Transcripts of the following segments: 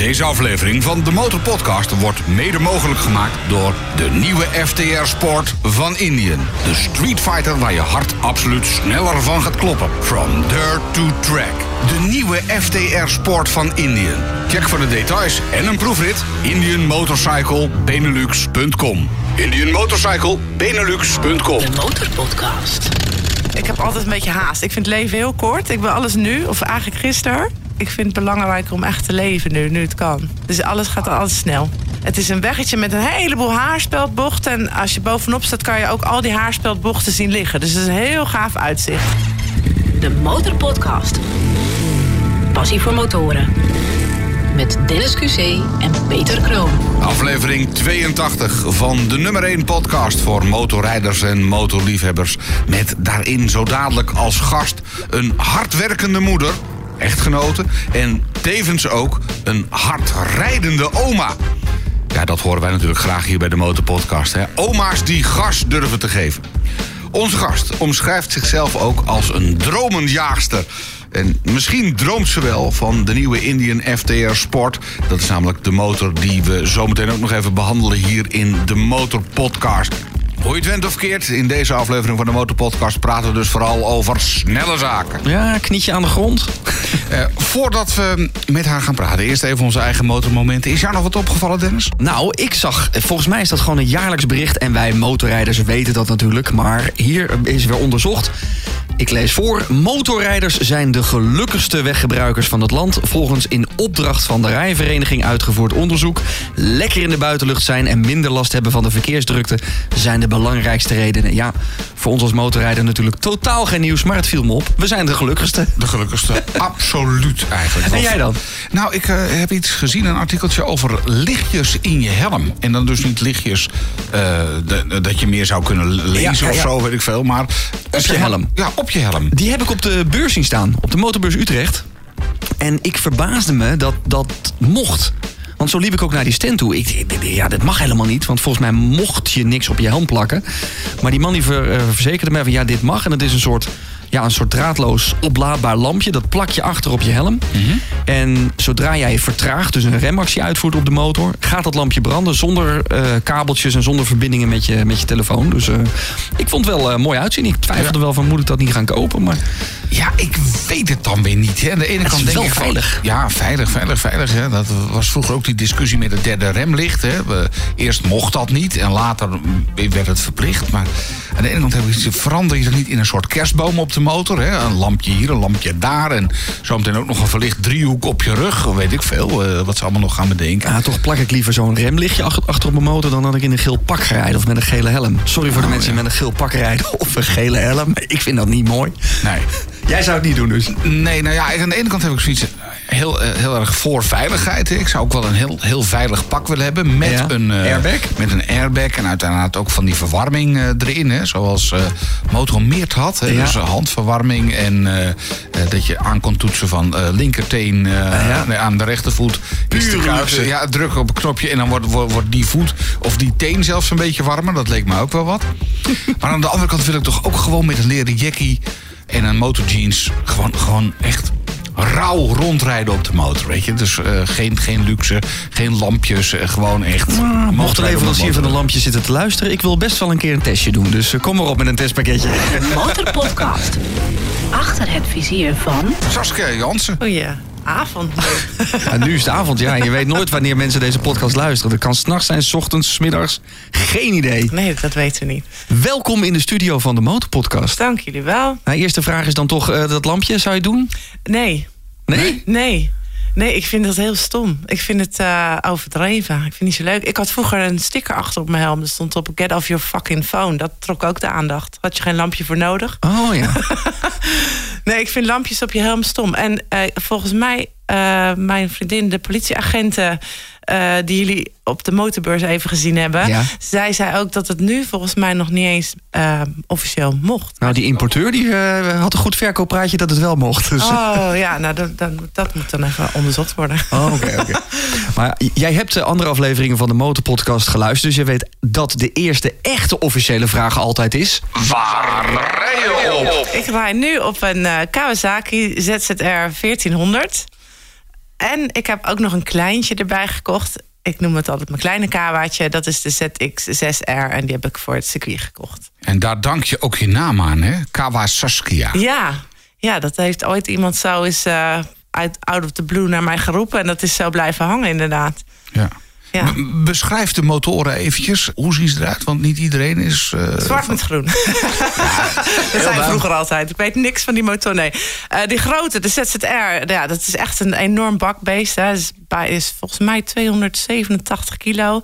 Deze aflevering van de Motor Podcast wordt mede mogelijk gemaakt door de nieuwe FTR Sport van Indian. De Street Fighter waar je hart absoluut sneller van gaat kloppen. From dirt to track. De nieuwe FTR Sport van Indian. Check voor de details en een proefrit indianmotorcyclebenelux.com. Indian Motorcycle Benelux.com. De Motorpodcast. Ik heb altijd een beetje haast. Ik vind het leven heel kort. Ik wil alles nu, of eigenlijk gisteren. Ik vind het belangrijker om echt te leven nu, nu het kan. Dus alles gaat altijd snel. Het is een weggetje met een heleboel haarspeldbochten. En als je bovenop staat, kan je ook al die haarspeldbochten zien liggen. Dus het is een heel gaaf uitzicht. De Motorpodcast. Passie voor motoren. Met Dennis QC en Peter Kroon. Aflevering 82 van de nummer 1 podcast voor motorrijders en motorliefhebbers. Met daarin zo dadelijk als gast een hardwerkende moeder, echtgenote en tevens ook een hardrijdende oma. Ja, dat horen wij natuurlijk graag hier bij de Motorpodcast. Hè? Oma's die gas durven te geven. Onze gast omschrijft zichzelf ook als een dromenjaagster. En misschien droomt ze wel van de nieuwe Indian FTR Sport. Dat is namelijk de motor die we zometeen ook nog even behandelen hier in de Motor Podcast. Hoe je het went of keert, in deze aflevering van de Motorpodcast praten we dus vooral over snelle zaken. Ja, knietje aan de grond. Eh, voordat we met haar gaan praten, eerst even onze eigen motormomenten. Is jou nog wat opgevallen, Dennis? Nou, ik zag, volgens mij is dat gewoon een jaarlijks bericht. En wij motorrijders weten dat natuurlijk. Maar hier is weer onderzocht. Ik lees voor. Motorrijders zijn de gelukkigste weggebruikers van het land. Volgens in opdracht van de Rijvereniging uitgevoerd onderzoek. Lekker in de buitenlucht zijn en minder last hebben van de verkeersdrukte zijn de belangrijkste redenen. Ja, voor ons als motorrijder natuurlijk totaal geen nieuws, maar het viel me op. We zijn de gelukkigste. De gelukkigste, absoluut eigenlijk. En jij dan? Nou, ik eh, heb iets gezien, een artikeltje over lichtjes in je helm. En dan dus niet lichtjes eh, de- dat je meer zou kunnen lezen Ja, ja, of zo, weet ik veel. Maar op je helm. Ja, op Die heb ik op de beurs zien staan, op de motorbeurs Utrecht. En ik verbaasde me dat dat mocht. Want zo liep ik ook naar die stand toe. Ik, ja, dat mag helemaal niet, want volgens mij mocht je niks op je helm plakken. Maar die man die eh, verzekerde mij van ja, dit mag. En het is een soort, ja, een soort draadloos oplaadbaar lampje. Dat plak je achter op je helm. En zodra jij vertraagt, dus een remactie uitvoert op de motor... gaat dat lampje branden zonder eh, kabeltjes en zonder verbindingen met je, met je telefoon. Dus eh, ik vond het wel eh, mooi uitzien. Ik twijfelde wel van moet ik dat niet gaan kopen, maar... Ja, ik weet het dan weer niet. Hè. Aan de ene Het kant denk ik van- veilig. Ja, veilig, veilig, veilig. Hè. Dat was vroeger ook die discussie met het derde remlicht. Hè. We- eerst mocht dat niet en later werd het verplicht. Maar aan de ene kant heb ik verander je dat niet in een soort kerstboom op de motor. Hè. Een lampje hier, een lampje daar. En zometeen ook nog een verlicht driehoek op je rug. Weet ik veel, eh, wat ze allemaal nog gaan bedenken. Ja, toch plak ik liever zo'n remlichtje ach- achter op mijn motor... dan dat ik in een geel pak ga rijden of met een gele helm. Sorry voor de mensen die met een geel pak rijden of een gele helm. Ik vind dat niet mooi. Nee. Jij zou het niet doen dus. Nee, nou ja, aan de ene kant heb ik zoiets eh, heel, eh, heel erg voor veiligheid. Ik zou ook wel een heel, heel veilig pak willen hebben. Met Ja, een eh, airbag? Met een airbag en uiteraard ook van die verwarming erin. Hè, zoals eh Motor Meert had. Hè, Ja. Dus handverwarming en dat je aan kon toetsen van linkerteen eh, ja. aan de rechtervoet. Is de. Ja, druk op een knopje en dan wordt, wordt, wordt die voet of die teen zelfs een beetje warmer. Dat leek me ook wel wat. maar aan de andere kant wil ik toch ook gewoon met een leren jackie en een motorjeans gewoon, gewoon echt rauw rondrijden op de motor, weet je. Dus eh, geen, geen luxe, geen lampjes, eh, gewoon echt... Mocht de motorrijden op leverancier van de motor. lampje zitten te luisteren... ik wil best wel een keer een testje doen. Dus eh, kom maar op met een testpakketje. Motorpodcast. Achter het vizier van... Saskia Jansen. Goeie avond. Ja, nu is het avond, ja. Je weet nooit wanneer mensen deze podcast luisteren. Dat kan s'nachts zijn, s ochtends, 's middags. Geen idee. Nee, dat weten we niet. Welkom in de studio van de Motorpodcast. Dank jullie wel. Nou, eerste vraag is dan toch eh, dat lampje. Zou je het doen? Nee. Nee? Nee. Nee, ik vind dat heel stom. Ik vind het eh, overdreven. Ik vind het niet zo leuk. Ik had vroeger een sticker achter op mijn helm. Er stond op Get off your fucking phone. Dat trok ook de aandacht. Had je geen lampje voor nodig? Oh ja. Nee, ik vind lampjes op je helm stom. En eh, volgens mij, eh, mijn vriendin, de politieagenten... eh, die jullie op de motorbeurs even gezien hebben... Ja. zij zei ook dat het nu volgens mij nog niet eens eh, officieel mocht. Nou, die importeur die, eh, had een goed verkooppraatje dat het wel mocht. Dus. Oh ja, nou dat, dat, dat moet dan even onderzocht worden. Oh, oké, oké. Maar jij hebt de andere afleveringen van de Motorpodcast geluisterd. Dus je weet dat de eerste echte officiële vraag altijd is... Waar rij je op? Ik rij nu op een Kawasaki ZZR 1400. En ik heb ook nog een kleintje erbij gekocht. Ik noem het altijd mijn kleine kawaatje. Dat is de ZX6R en die heb ik voor het circuit gekocht. En daar dank je ook je naam aan, hè? Kawa Saskia. Ja, ja dat heeft ooit iemand zo eens uh, uit out of the blue naar mij geroepen. En dat is zo blijven hangen inderdaad. Ja. Ja. Beschrijf de motoren eventjes. Hoe zien ze eruit? Want niet iedereen is... eh, Zwart met groen. dat zijn vroeger altijd. Ik weet niks van die motor. Nee. Eh, die grote, de ZZR, ja, dat is echt een enorm bakbeest. Hè. Is, bij- is volgens mij 287 kilo.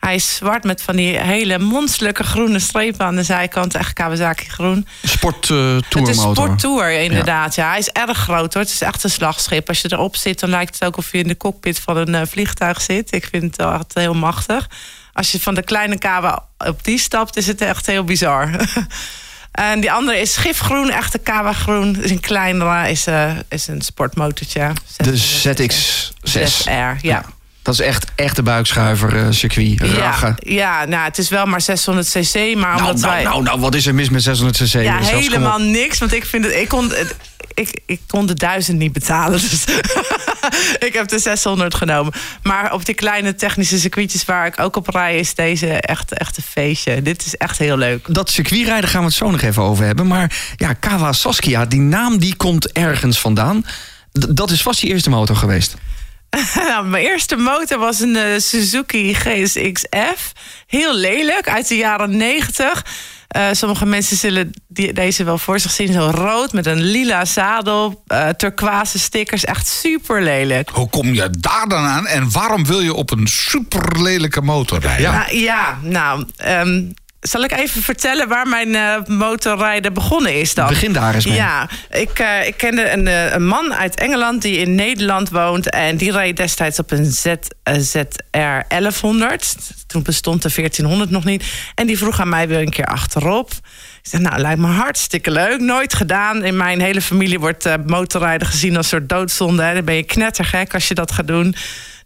Hij is zwart met van die hele monsterlijke groene strepen aan de zijkant. Echt Kawasaki groen. Sport eh Het is sporttour, inderdaad. Ja. hij is erg groot hoor. Het is echt een slagschip. Als je erop zit, dan lijkt het ook of je in de cockpit van een eh, vliegtuig zit. Ik vind het echt heel machtig. Als je van de kleine kawa op die stapt, is het echt heel bizar. en die andere is gifgroen, echte kawa groen. Is een kleinere, is, eh, is een sportmotortje. De ZX6. 6R, ja. Dat is echt, echt de buikschuiver eh, circuit. Ja, ja, nou, het is wel maar 600 cc, maar Nou, omdat nou, wij... nou, nou, wat is er mis met 600 cc? Ja, Zelfs kom op. helemaal niks. Want ik vind het. Ik kon, het- ik, ik kon de duizend niet betalen. Dus ik heb de 600 genomen. Maar op die kleine technische circuitjes waar ik ook op rij, is deze echt, echt een feestje. Dit is echt heel leuk. Dat circuitrijden gaan we het zo nog even over hebben. Maar ja, Kawa Saskia, die naam die komt ergens vandaan. D- dat is vast die eerste motor geweest. Nou, mijn eerste motor was een eh, Suzuki GSX-F. Heel lelijk, uit de jaren 90. Eh, sommige mensen zullen die, deze wel voor zich zien. Zo rood met een lila zadel, eh turquoise stickers. Echt super lelijk. Hoe kom je daar dan aan? En waarom wil je op een super lelijke motor rijden? Ja. Nou, ja, nou, ehm, zal ik even vertellen waar mijn eh, motorrijden begonnen is dan? Begin daar eens mee. Ja, ik, eh, ik kende een, eh, een man uit Engeland die in Nederland woont. En die reed destijds op een Z, eh, ZR 1100. Toen bestond de 1400 nog niet. En die vroeg aan mij weer een keer achterop. Ik zei, nou, lijkt me hartstikke leuk. Nooit gedaan. In mijn hele familie wordt motorrijden gezien als een soort doodzonde. Hè. Dan ben je knettergek als je dat gaat doen.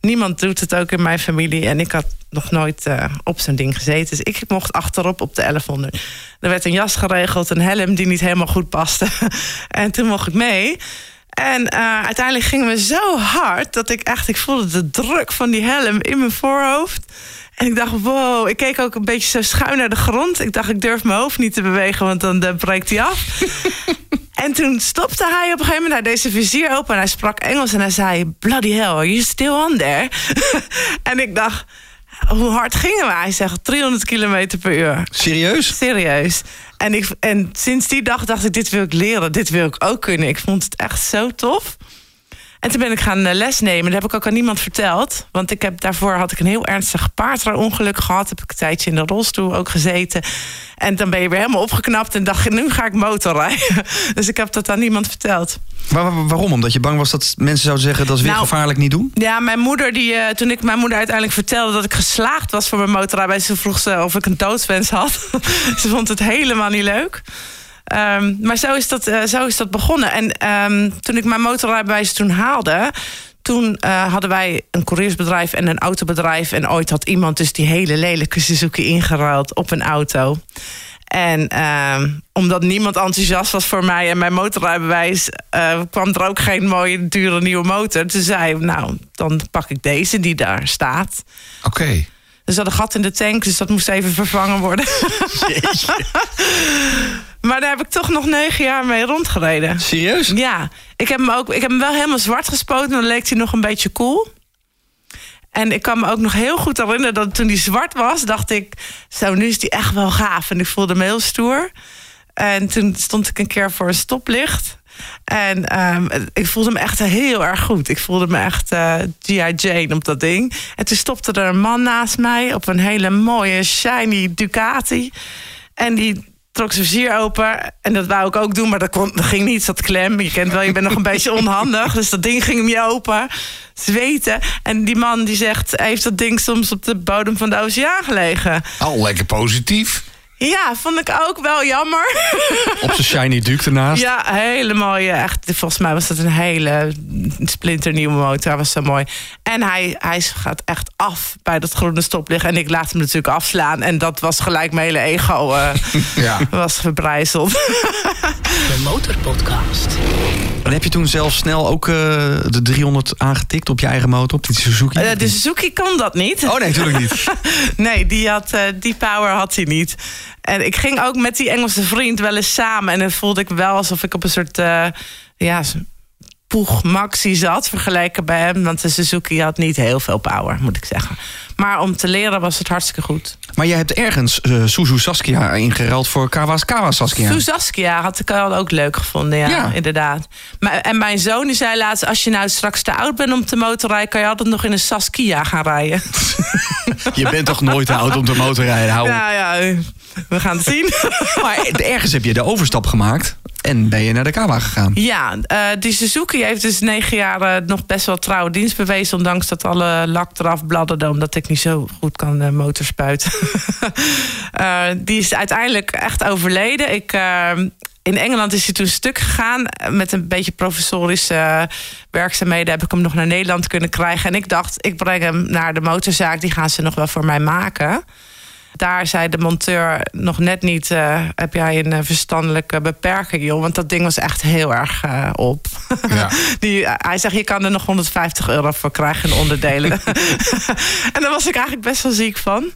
Niemand doet het ook in mijn familie. En ik had nog nooit eh, op zo'n ding gezeten. Dus ik mocht achterop op de 1100. Er werd een jas geregeld, een helm die niet helemaal goed paste. en toen mocht ik mee. En eh, uiteindelijk gingen we zo hard dat ik echt, ik voelde de druk van die helm in mijn voorhoofd. En ik dacht, wow, ik keek ook een beetje zo schuin naar de grond. Ik dacht, ik durf mijn hoofd niet te bewegen, want dan eh, breekt hij af. en toen stopte hij op een gegeven moment, zijn vizier open en hij sprak Engels en hij zei, bloody hell, are you still on there? en ik dacht, hoe hard gingen we? Hij zegt 300 kilometer per uur. Serieus? Serieus. En, ik, en sinds die dag dacht ik, dit wil ik leren. Dit wil ik ook kunnen. Ik vond het echt zo tof. En toen ben ik gaan eh, les nemen. Dat heb ik ook aan niemand verteld. Want ik heb, daarvoor had ik een heel ernstig paardrijongeluk gehad. Heb ik een tijdje in de rolstoel ook gezeten. En dan ben je weer helemaal opgeknapt. En dacht, nu ga ik motorrijden. Dus ik heb dat aan niemand verteld. Waar- waar- waarom? Omdat je bang was dat mensen zouden zeggen... dat is weer Nou, gevaarlijk niet doen? Ja, mijn moeder, die, eh, toen ik mijn moeder uiteindelijk vertelde dat ik geslaagd was voor mijn motorrijbewijs, ze vroeg ze of ik een doodswens had. ze vond het helemaal niet leuk. Ehm, maar zo is, dat, eh, zo is dat begonnen. En ehm, toen ik mijn motorrijbewijs toen haalde, toen eh, hadden wij een couriersbedrijf en een autobedrijf. En ooit had iemand dus die hele lelijke Suzuki ingeruild op een auto. En ehm, omdat niemand enthousiast was voor mij en mijn motorrijbewijs, eh, kwam er ook geen mooie, dure nieuwe motor. Toen zei nou, dan pak ik deze die daar staat. Oké. Er zat een gat in de tank, dus dat moest even vervangen worden. maar daar heb ik toch nog negen jaar mee rondgereden. Serieus? Ja, ik heb hem, ook, ik heb hem wel helemaal zwart gespoten, dan leek hij nog een beetje cool. En ik kan me ook nog heel goed herinneren dat toen hij zwart was, dacht ik, zo nu is die echt wel gaaf. En ik voelde me heel stoer. En toen stond ik een keer voor een stoplicht. En ehm, ik voelde me echt heel erg goed. Ik voelde me echt eh G.I. Jane op dat ding. En toen stopte er een man naast mij op een hele mooie shiny Ducati. En die trok zijn vizier open. En dat wou ik ook doen, maar dat, kon, ging niet. Zat klem. Je kent wel, je bent nog een beetje onhandig. Dus dat ding ging hem je open. Zweten. En die man die zegt, heeft dat ding soms op de bodem van de oceaan gelegen? Al lekker positief. Ja, vond ik ook wel jammer. Op zijn shiny Duke ernaast. Ja, hele mooie. Echt, volgens mij was dat een hele splinternieuwe motor. Hij was zo mooi. En hij, hij gaat echt af bij dat groene stoplicht. En ik laat hem natuurlijk afslaan. En dat was gelijk mijn hele ego eh, Ja. was verbrijzeld. De Motorpodcast. En heb je toen zelf snel ook eh, de 300 aangetikt op je eigen motor, op die Suzuki? Eh, de Suzuki kon dat niet. Oh nee, natuurlijk niet. Nee, die, had, eh, die power had hij niet. En ik ging ook met die Engelse vriend wel eens samen. En dan voelde ik wel alsof ik op een soort eh ja, poeg maxi zat. Vergeleken bij hem. Want de Suzuki had niet heel veel power, moet ik zeggen. Maar om te leren was het hartstikke goed. Maar je hebt ergens eh Suzu Saskia ingeruild voor Kawa's Kawa Saskia. Ja. Saskia had ik al ook leuk gevonden, ja, Ja. inderdaad. Maar, en mijn zoon die zei laatst... als je nou straks te oud bent om te motorrijden... kan je altijd nog in een Saskia gaan rijden. Je bent toch nooit te oud om te motorrijden? Hou. Ja, ja, we gaan het zien. Maar ergens heb je de overstap gemaakt en ben je naar de Kawa gegaan. Ja, eh, die Suzuki heeft dus negen jaar eh, nog best wel trouwe dienst bewezen. Ondanks dat alle lak eraf bladderde. Omdat ik niet zo goed kan eh, motorspuiten. Die is uiteindelijk echt overleden. Ik, in Engeland is hij toen stuk gegaan. Met een beetje professorische werkzaamheden heb ik hem nog naar Nederland kunnen krijgen. En ik dacht, ik breng hem naar de motorzaak. Die gaan ze nog wel voor mij maken. Daar zei de monteur nog net niet... eh, heb jij een eh, verstandelijke beperking, joh? Want dat ding was echt heel erg eh, op. Ja. Die, hij zegt, je kan er nog 150 euro voor krijgen in onderdelen. en daar was ik eigenlijk best wel ziek van.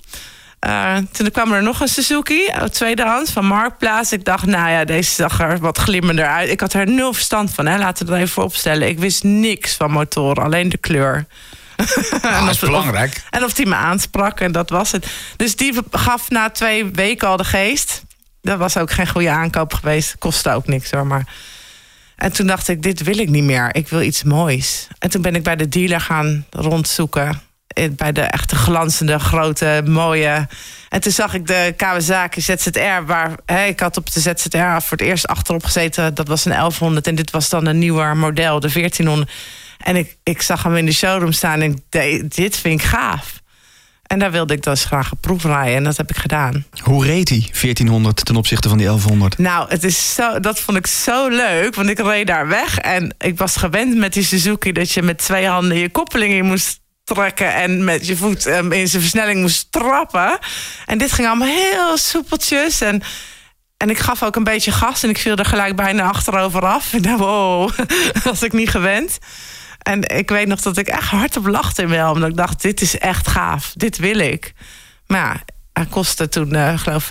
Toen kwam er nog een Suzuki, eh, tweedehands, van Marktplaats. Ik dacht, nou ja, deze zag er wat glimmender uit. Ik had er nul verstand van, hè. laten we dat even opstellen. Ik wist niks van motoren, alleen de kleur. Ah, dat is of- belangrijk. En of die me aansprak en dat was het. Dus die gaf na twee weken al de geest. Dat was ook geen goede aankoop geweest. Kostte ook niks hoor. Maar... En toen dacht ik, dit wil ik niet meer. Ik wil iets moois. En toen ben ik bij de dealer gaan rondzoeken. Bij de echte glanzende, grote, mooie. En toen zag ik de Kawasaki ZZR. Waar, hè, ik had op de ZZR voor het eerst achterop gezeten. Dat was een 1100. En dit was dan een nieuwer model, de 1400. En ik, ik zag hem in de showroom staan en ik dit vind ik gaaf. En daar wilde ik dus graag een proef rijden. En dat heb ik gedaan. Hoe reed die 1400 ten opzichte van die 1100? Nou, het is zo, dat vond ik zo leuk. Want ik reed daar weg. En ik was gewend met die Suzuki... dat je met twee handen je koppeling in moest trekken... en met je voet ehm, in zijn versnelling moest trappen. En dit ging allemaal heel soepeltjes. En, en ik gaf ook een beetje gas... en ik viel er gelijk bijna achterover af. Dacht, wow, dat was ik niet gewend. En ik weet nog dat ik echt hardop lachte in wel. Omdat ik dacht, dit is echt gaaf. Dit wil ik. Maar ja, hij kostte toen, eh geloof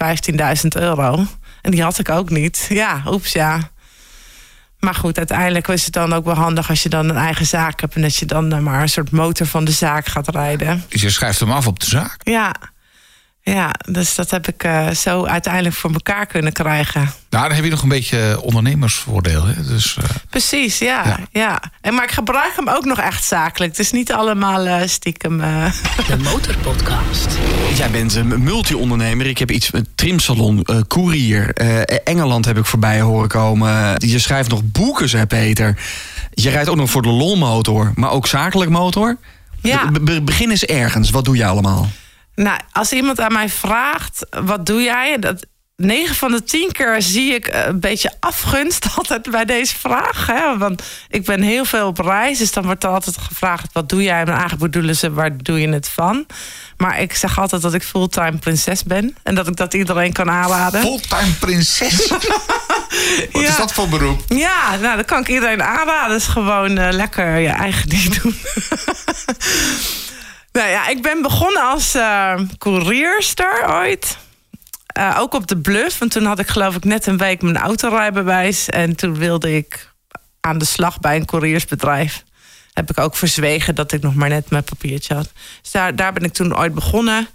15.000 euro. En die had ik ook niet. Ja, oeps, ja. Maar goed, uiteindelijk is het dan ook wel handig als je dan een eigen zaak hebt. En dat je dan eh, maar een soort motor van de zaak gaat rijden. Dus je schrijft hem af op de zaak. Ja, ja dus dat heb ik eh, zo uiteindelijk voor elkaar kunnen krijgen. Nou, dan heb je nog een beetje ondernemersvoordeel. Hè? Dus, eh, Precies, ja. Ja. ja. En, maar ik gebruik hem ook nog echt zakelijk. Het is niet allemaal eh, stiekem. eh, De Motorpodcast. Jij bent een multi-ondernemer. Ik heb iets een trimsalon, eh courier. eh, Engeland heb ik voorbij horen komen. Je schrijft nog boeken, zei Peter. Je rijdt ook nog voor de lolmotor, maar ook zakelijk motor. Ja. Be- be- begin eens ergens. Wat doe je allemaal? Nou, als iemand aan mij vraagt, wat doe jij? Dat, 9 van de 10 keer zie ik eh, een beetje afgunst altijd bij deze vraag. Hè? Want ik ben heel veel op reis, dus dan wordt er altijd gevraagd... wat doe jij? En eigenlijk bedoelen ze, waar doe je het van? Maar ik zeg altijd dat ik fulltime prinses ben. En dat ik dat iedereen kan aanraden. fulltime prinses. Wat is dat voor beroep? Ja, nou, dat kan ik iedereen aanraden. is gewoon eh, lekker je eigen ding doen. nou ja, ik ben begonnen als eh courierster ooit. Eh, ook op de bluff. Want toen had ik geloof ik net een week mijn autorijbewijs. En toen wilde ik aan de slag bij een couriersbedrijf. Heb ik ook verzwegen dat ik nog maar net mijn papiertje had. Dus daar, daar ben ik toen ooit begonnen.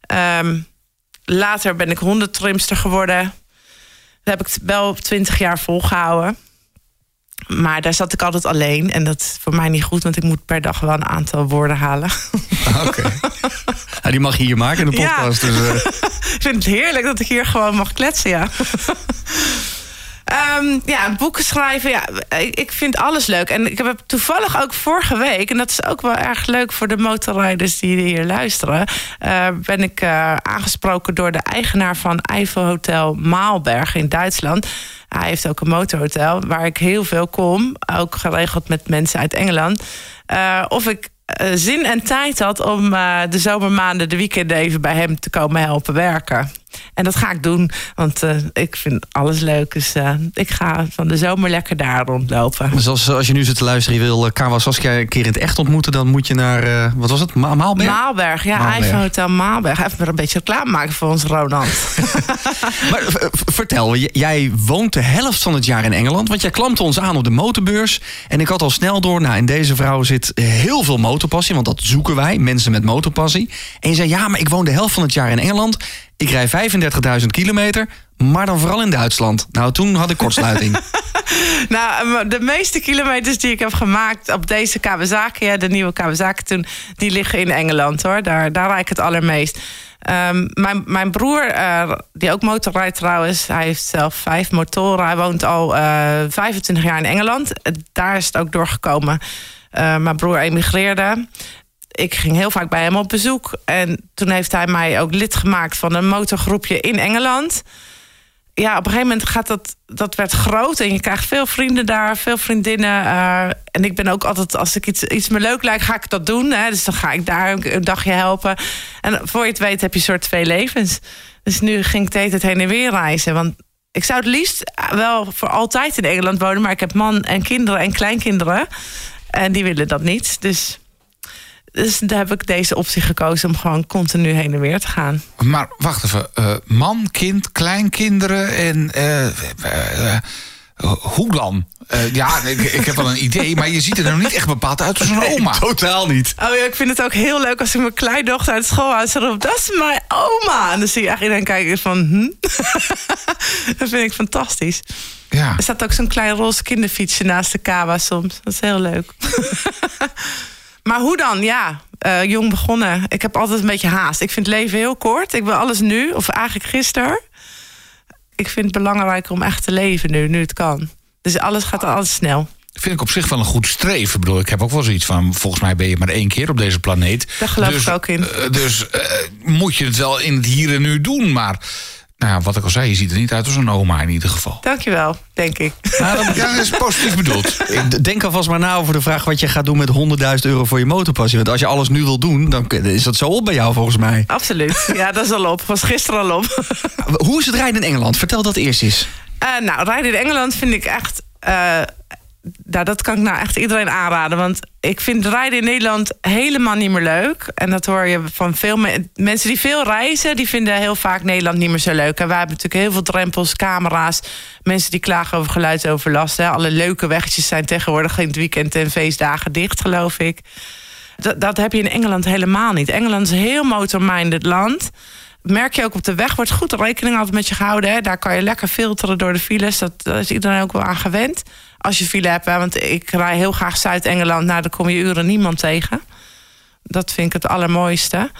Ehm, later ben ik hondentrimster geworden. Dat heb ik wel twintig jaar volgehouden. Maar daar zat ik altijd alleen. En dat is voor mij niet goed, want ik moet per dag wel een aantal woorden halen. Oké. Ja, die mag je hier maken in de Ja. podcast. Dus, eh, ik vind het heerlijk dat ik hier gewoon mag kletsen, ja. Ehm, ja, boeken schrijven. Ja, ik, ik vind alles leuk. En ik heb toevallig ook vorige week, en dat is ook wel erg leuk voor de motorrijders die hier luisteren, eh, ben ik eh, aangesproken door de eigenaar van Eiffel Hotel Maalberg in Duitsland. Hij heeft ook een motorhotel waar ik heel veel kom, ook geregeld met mensen uit Engeland. Eh, of ik eh, zin en tijd had om eh, de zomermaanden, de weekenden even bij hem te komen helpen werken. En dat ga ik doen, want eh, ik vind alles leuk. Dus ik ga van de zomer lekker daar rondlopen. Dus als, als je nu zit te luisteren, je wil Kawa Saskia een keer in het echt ontmoeten, dan moet je naar, wat was het, Ma Maalberg? Maalberg, ja, Maalberg. Eiffel Hotel Maalberg. Even maar een beetje reclame maken voor ons Ronald. Maar vertel, jij woont de helft van het jaar in Engeland. Want jij klampte ons aan op de motorbeurs. En ik had al snel door, nou, in deze vrouw zit heel veel motorpassie. Want dat zoeken wij, mensen met motorpassie. En je zei, ja, maar ik woon de helft van het jaar in Engeland. Ik rij 35.000 kilometer, maar dan vooral in Duitsland. Nou, toen had ik kortsluiting. nou, eh, de meeste kilometers die ik heb gemaakt op deze Kawasaki, hè, de nieuwe Kawasaki toen, die liggen in Engeland hoor. Daar, daar ik het allermeest. Ehm, mijn, mijn broer, eh, die ook motorrijdt trouwens, hij heeft zelf vijf motoren. Hij woont al eh 25 jaar in Engeland. Eh, Daar is het ook doorgekomen. Eh, mijn broer emigreerde. Ik ging heel vaak bij hem op bezoek. En toen heeft hij mij ook lid gemaakt van een motorgroepje in Engeland ja, op een gegeven moment gaat dat, dat werd groot en je krijgt veel vrienden daar, veel vriendinnen. eh, en ik ben ook altijd, als ik iets, iets me leuk lijkt, ga ik dat doen. Hè, dus dan ga ik daar een, dagje helpen. En voor je het weet heb je soort twee levens. Dus nu ging ik de hele heen en weer reizen. Want ik zou het liefst wel voor altijd in Engeland wonen, maar ik heb man en kinderen en kleinkinderen. En die willen dat niet. Dus, dus daar heb ik deze optie gekozen om gewoon continu heen en weer te gaan. Maar wacht even. eh, man, kind, kleinkinderen en... eh, eh, hoe dan? Eh, ja, ik, ik heb wel een idee, maar je ziet er nou niet echt bepaald uit als een oma. Totaal niet. Oh ja, ik vind het ook heel leuk als ik mijn kleindochter uit school haal. Ze roept, dat is mijn oma. En dan zie je echt iedereen kijken van, hm? dat vind ik fantastisch. Ja. Er staat ook zo'n klein roze kinderfietsje naast de kawa soms. Dat is heel leuk. maar hoe dan? Ja, eh, jong begonnen. Ik heb altijd een beetje haast. Ik vind het leven heel kort. Ik wil alles nu, of eigenlijk gisteren. Ik vind het belangrijker om echt te leven nu, nu het kan. Dus alles gaat altijd snel. Vind ik op zich wel een goed streven. Ik bedoel, ik heb ook wel zoiets van... volgens mij ben je maar één keer op deze planeet. Daar geloof dus, ik ook in. eh, dus eh, moet je het wel in het hier en nu doen. Maar nou, ja, wat ik al zei, je ziet er niet uit als een oma in ieder geval. Dankjewel, denk ik. Nou, dat, ja, dat is positief bedoeld. Ik Denk alvast maar na over de vraag wat je gaat doen met 100.000 euro voor je motorpassie. Want als je alles nu wil doen, dan is dat zo op bij jou volgens mij. Absoluut. Ja, dat is al op. Was gisteren al op. Hoe is het rijden in Engeland? Vertel dat eerst eens. Eh, nou, rijden in Engeland vind ik echt. eh, nou, dat kan ik nou echt iedereen aanraden. Want ik vind rijden in Nederland helemaal niet meer leuk. En dat hoor je van veel me- mensen die veel reizen. Die vinden heel vaak Nederland niet meer zo leuk. En wij hebben natuurlijk heel veel drempels, camera's. Mensen die klagen over geluidsoverlast. Hè. Alle leuke weggetjes zijn tegenwoordig in het weekend en feestdagen dicht, geloof ik. Dat, dat heb je in Engeland helemaal niet. Engeland is een heel motorminded land. Merk je ook op de weg, wordt goed rekening altijd met je gehouden. Hè? Daar kan je lekker filteren door de files. Dat, daar is iedereen ook wel aan gewend. Als je file hebt, want ik rij heel graag Zuid-Engeland. Nou, daar kom je uren niemand tegen. Dat vind ik het allermooiste.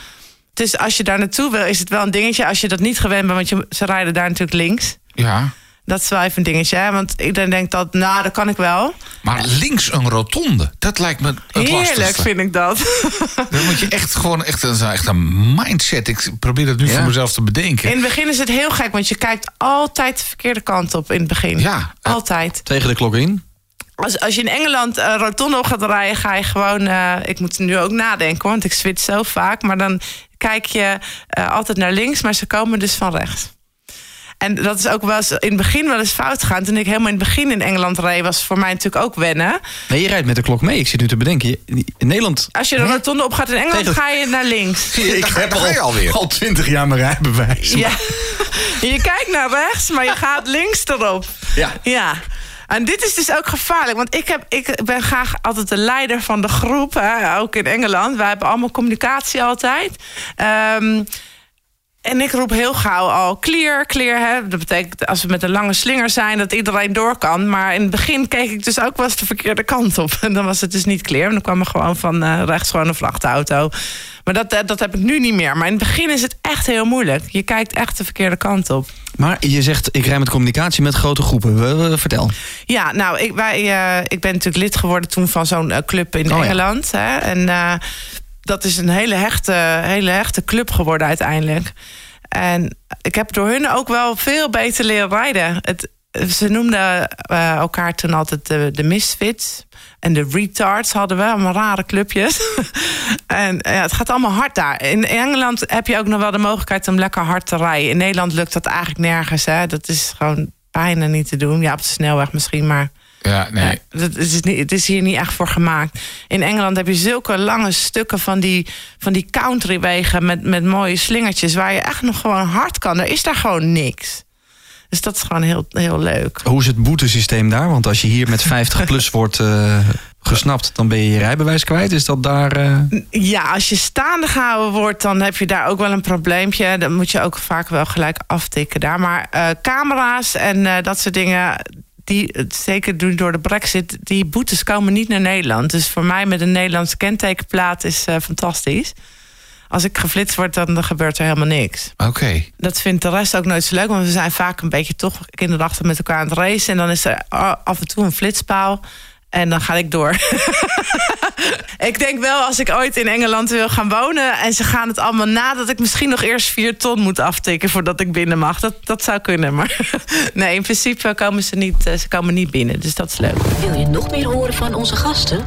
Dus als je daar naartoe wil, is het wel een dingetje. Als je dat niet gewend bent, want je, ze rijden daar natuurlijk links. Ja. Dat is wel even een dingetje. Hè? Want iedereen denkt dat, nou, dat kan ik wel. Maar links een rotonde, dat lijkt me het Heerlijk lastigste. vind ik dat. Dan moet je echt gewoon echt een, echt een mindset. Ik probeer het nu Ja. voor mezelf te bedenken. In het begin is het heel gek, want je kijkt altijd de verkeerde kant op in het begin. Ja. Altijd. Tegen de klok in. Als, als je in Engeland een rotonde op gaat rijden, ga je gewoon. eh, ik moet nu ook nadenken, want ik switch zo vaak. Maar dan kijk je eh, altijd naar links, maar ze komen dus van rechts. En dat is ook wel eens in het begin wel eens fout gegaan. Toen ik helemaal in het begin in Engeland reed, was voor mij natuurlijk ook wennen. Nee, je rijdt met de klok mee. Ik zit nu te bedenken. Je- In Nederland... Als je de rotonde op gaat in Engeland, Tegen- ga je naar links. Daar ga je alweer. al 20 jaar mijn rijbewijs. Ja. Je kijkt naar rechts, maar je gaat links erop. Ja. Ja. En dit is dus ook gevaarlijk. Want ik, heb, ik ben graag altijd de leider van de groep. Hè, ook in Engeland. Wij hebben allemaal communicatie altijd. Ehm, en ik roep heel gauw al clear, clear. Hè. Dat betekent als we met een lange slinger zijn... dat iedereen door kan. Maar in het begin keek ik dus ook wel eens de verkeerde kant op. En dan was het dus niet clear. En dan kwam er gewoon van eh, rechts gewoon een vrachtauto. Maar dat, eh, dat heb ik nu niet meer. Maar in het begin is het echt heel moeilijk. Je kijkt echt de verkeerde kant op. Maar je zegt, ik rij met communicatie met grote groepen. We- we- Vertel. Ja, nou, ik, wij, eh, ik ben natuurlijk lid geworden toen van zo'n club in Oh, ja. Engeland. Hè? En dat is een hele hechte, hele hechte club geworden uiteindelijk. En ik heb door hun ook wel veel beter leren rijden. Het, ze noemden eh, elkaar toen altijd de, de misfits. En de retards hadden we, allemaal rare clubjes. en ja, het gaat allemaal hard daar. In Engeland heb je ook nog wel de mogelijkheid om lekker hard te rijden. In Nederland lukt dat eigenlijk nergens. Hè? Dat is gewoon bijna niet te doen. Ja, op de snelweg misschien, maar... Ja, nee. Ja, het, is niet, het is hier niet echt voor gemaakt. In Engeland heb je zulke lange stukken van die, van die countrywegen met, met mooie slingertjes waar je echt nog gewoon hard kan. Er is daar gewoon niks. Dus dat is gewoon heel, heel leuk. Hoe is het boetesysteem daar? Want als je hier met 50 plus wordt eh, gesnapt, dan ben je je rijbewijs kwijt. Is dat daar... eh, Ja, als je staande gehouden wordt, dan heb je daar ook wel een probleempje. Dan moet je ook vaak wel gelijk aftikken daar. Maar eh, camera's en eh, dat soort dingen, die zeker doen door de brexit, die boetes komen niet naar Nederland. Dus voor mij met een Nederlandse kentekenplaat is eh, fantastisch. Als ik geflitst word, dan gebeurt er helemaal niks. Oké. Dat vindt de rest ook nooit zo leuk. Want we zijn vaak een beetje toch kinderachtig met elkaar aan het racen. En dan is er a- af en toe een flitspaal. En dan ga ik door. ik denk wel, als ik ooit in Engeland wil gaan wonen... en ze gaan het allemaal na... dat ik misschien nog eerst vier ton moet aftikken... voordat ik binnen mag. Dat, dat zou kunnen. Maar nee, in principe komen ze niet, eh, ze komen niet binnen. Dus dat is leuk. Wil je nog meer horen van onze gasten?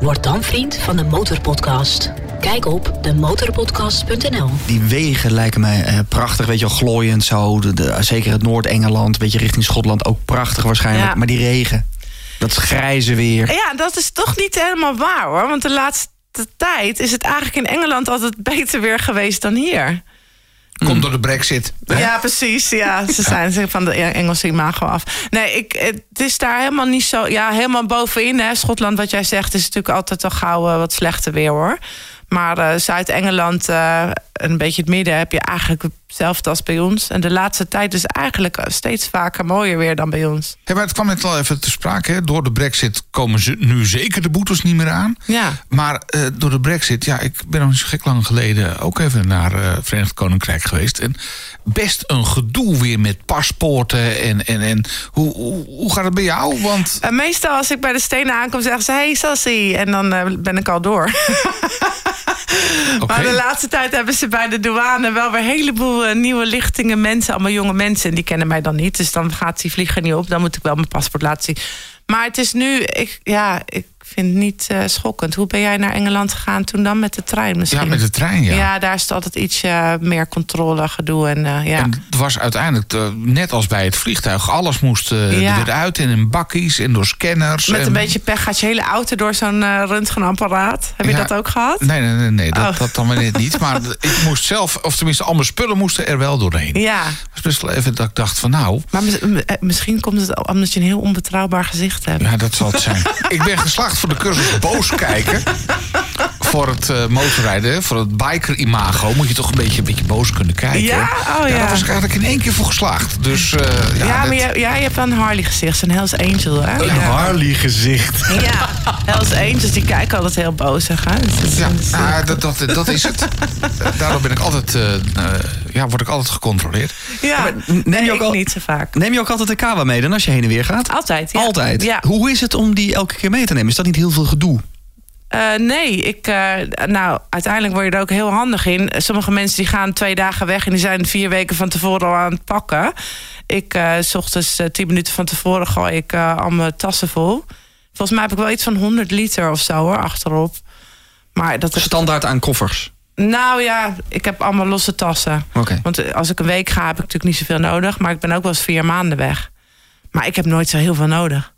Word dan vriend van de Motorpodcast. Kijk op demotorpodcast.nl. die wegen lijken mij eh, prachtig. Weet je wel, glooiend zo. De, de- zeker het Noord-Engeland, beetje richting Schotland. Ook prachtig waarschijnlijk. Ja. Maar die regen. Dat grijze weer. Ja, dat is toch niet helemaal waar hoor. Want de laatste tijd is het eigenlijk in Engeland altijd beter weer geweest dan hier. Komt door de brexit. hè? Ja, precies. Ja, ze zijn ze van de Engelse imago af. Nee, ik, het is daar helemaal niet zo... Ja, helemaal bovenin. Hè. Schotland, wat jij zegt, is natuurlijk altijd al gauw eh, wat slechter weer, hoor. Maar eh, Zuid-Engeland eh, en een beetje het midden... heb je eigenlijk hetzelfde als bij ons. En de laatste tijd is eigenlijk steeds vaker mooier weer dan bij ons. Ja, maar het kwam net al even te sprake. Hè. Door de brexit komen ze nu zeker de boetes niet meer aan. Ja. Maar eh, door de brexit, ja, ik ben nog niet zo gek lang geleden ook even naar eh Verenigd Koninkrijk geweest. En best een gedoe weer met paspoorten. En, en, en hoe, hoe, hoe gaat het bij jou? Want En meestal als ik bij de stenen aankom, zeggen ze... Hey, Sassie. En dan eh, ben ik al door. Maar de laatste tijd hebben ze bij de douane wel weer een heleboel eh, nieuwe lichtingen mensen, allemaal jonge mensen. En die kennen mij dan niet. Dus dan gaat die vlieger niet op. Dan moet ik wel mijn paspoort laten zien. Maar het is nu, ik, ja, ik vind het niet eh, schokkend. Hoe ben jij naar Engeland gegaan toen dan met de trein misschien? ja, met de trein, ja. Ja, daar is het altijd iets eh, meer controle, gedoe. En, eh, ja. En het was uiteindelijk, net als bij het vliegtuig, alles moest eh, Ja. er weer uit en in bakkies en door scanners. met en- een beetje pech gaat je hele auto door zo'n röntgenapparaat. Heb je dat ook gehad? Nee, nee, nee, nee dat, Oh. dat dan weer niet. Maar ik moest zelf, of tenminste, al mijn spullen moesten er wel doorheen. Ja. Was best wel even dat ik dacht van nou, Maar misschien komt het omdat je een heel onbetrouwbaar gezicht hebt. ja, dat zal het zijn. ik ben geslaagd voor de cursus boos kijken. Voor het eh, motorrijden, voor het biker-imago... moet je toch een beetje, een beetje boos kunnen kijken. Ja? Oh, ja. Daar was ik eigenlijk in één keer voor geslaagd. Dus eh, ja, Ja, dat- maar ja, je hebt wel een Harley gezicht, zo'n Hells Angel, hè? Een Ja. Harley gezicht. Ja, Hells Angels die kijken altijd heel bozig, hè? Dus dat is- Ja, dat is- nou, dat, dat, dat is het. Daardoor ben ik altijd, eh, eh, ja, word ik altijd gecontroleerd. ja. neem Nee, je ook ik al- niet zo vaak. Neem je ook altijd de kawa mee dan als je heen en weer gaat? Altijd, ja. Altijd? Ja. Hoe is het om die elke keer mee te nemen? Is dat niet heel veel gedoe? Eh, nee, ik, eh, nou, uiteindelijk word je er ook heel handig in. Sommige mensen die gaan twee dagen weg en die zijn vier weken van tevoren al aan het pakken. Ik, eh, s ochtends tien minuten van tevoren gooi ik al mijn tassen vol. Volgens mij heb ik wel iets van 100 liter of zo hoor, achterop. Maar dat is, Standaard aan koffers. nou ja, ik heb allemaal losse tassen. Want als ik een week ga, heb ik natuurlijk niet zoveel nodig. Maar ik ben ook wel eens vier maanden weg. Maar ik heb nooit zo heel veel nodig.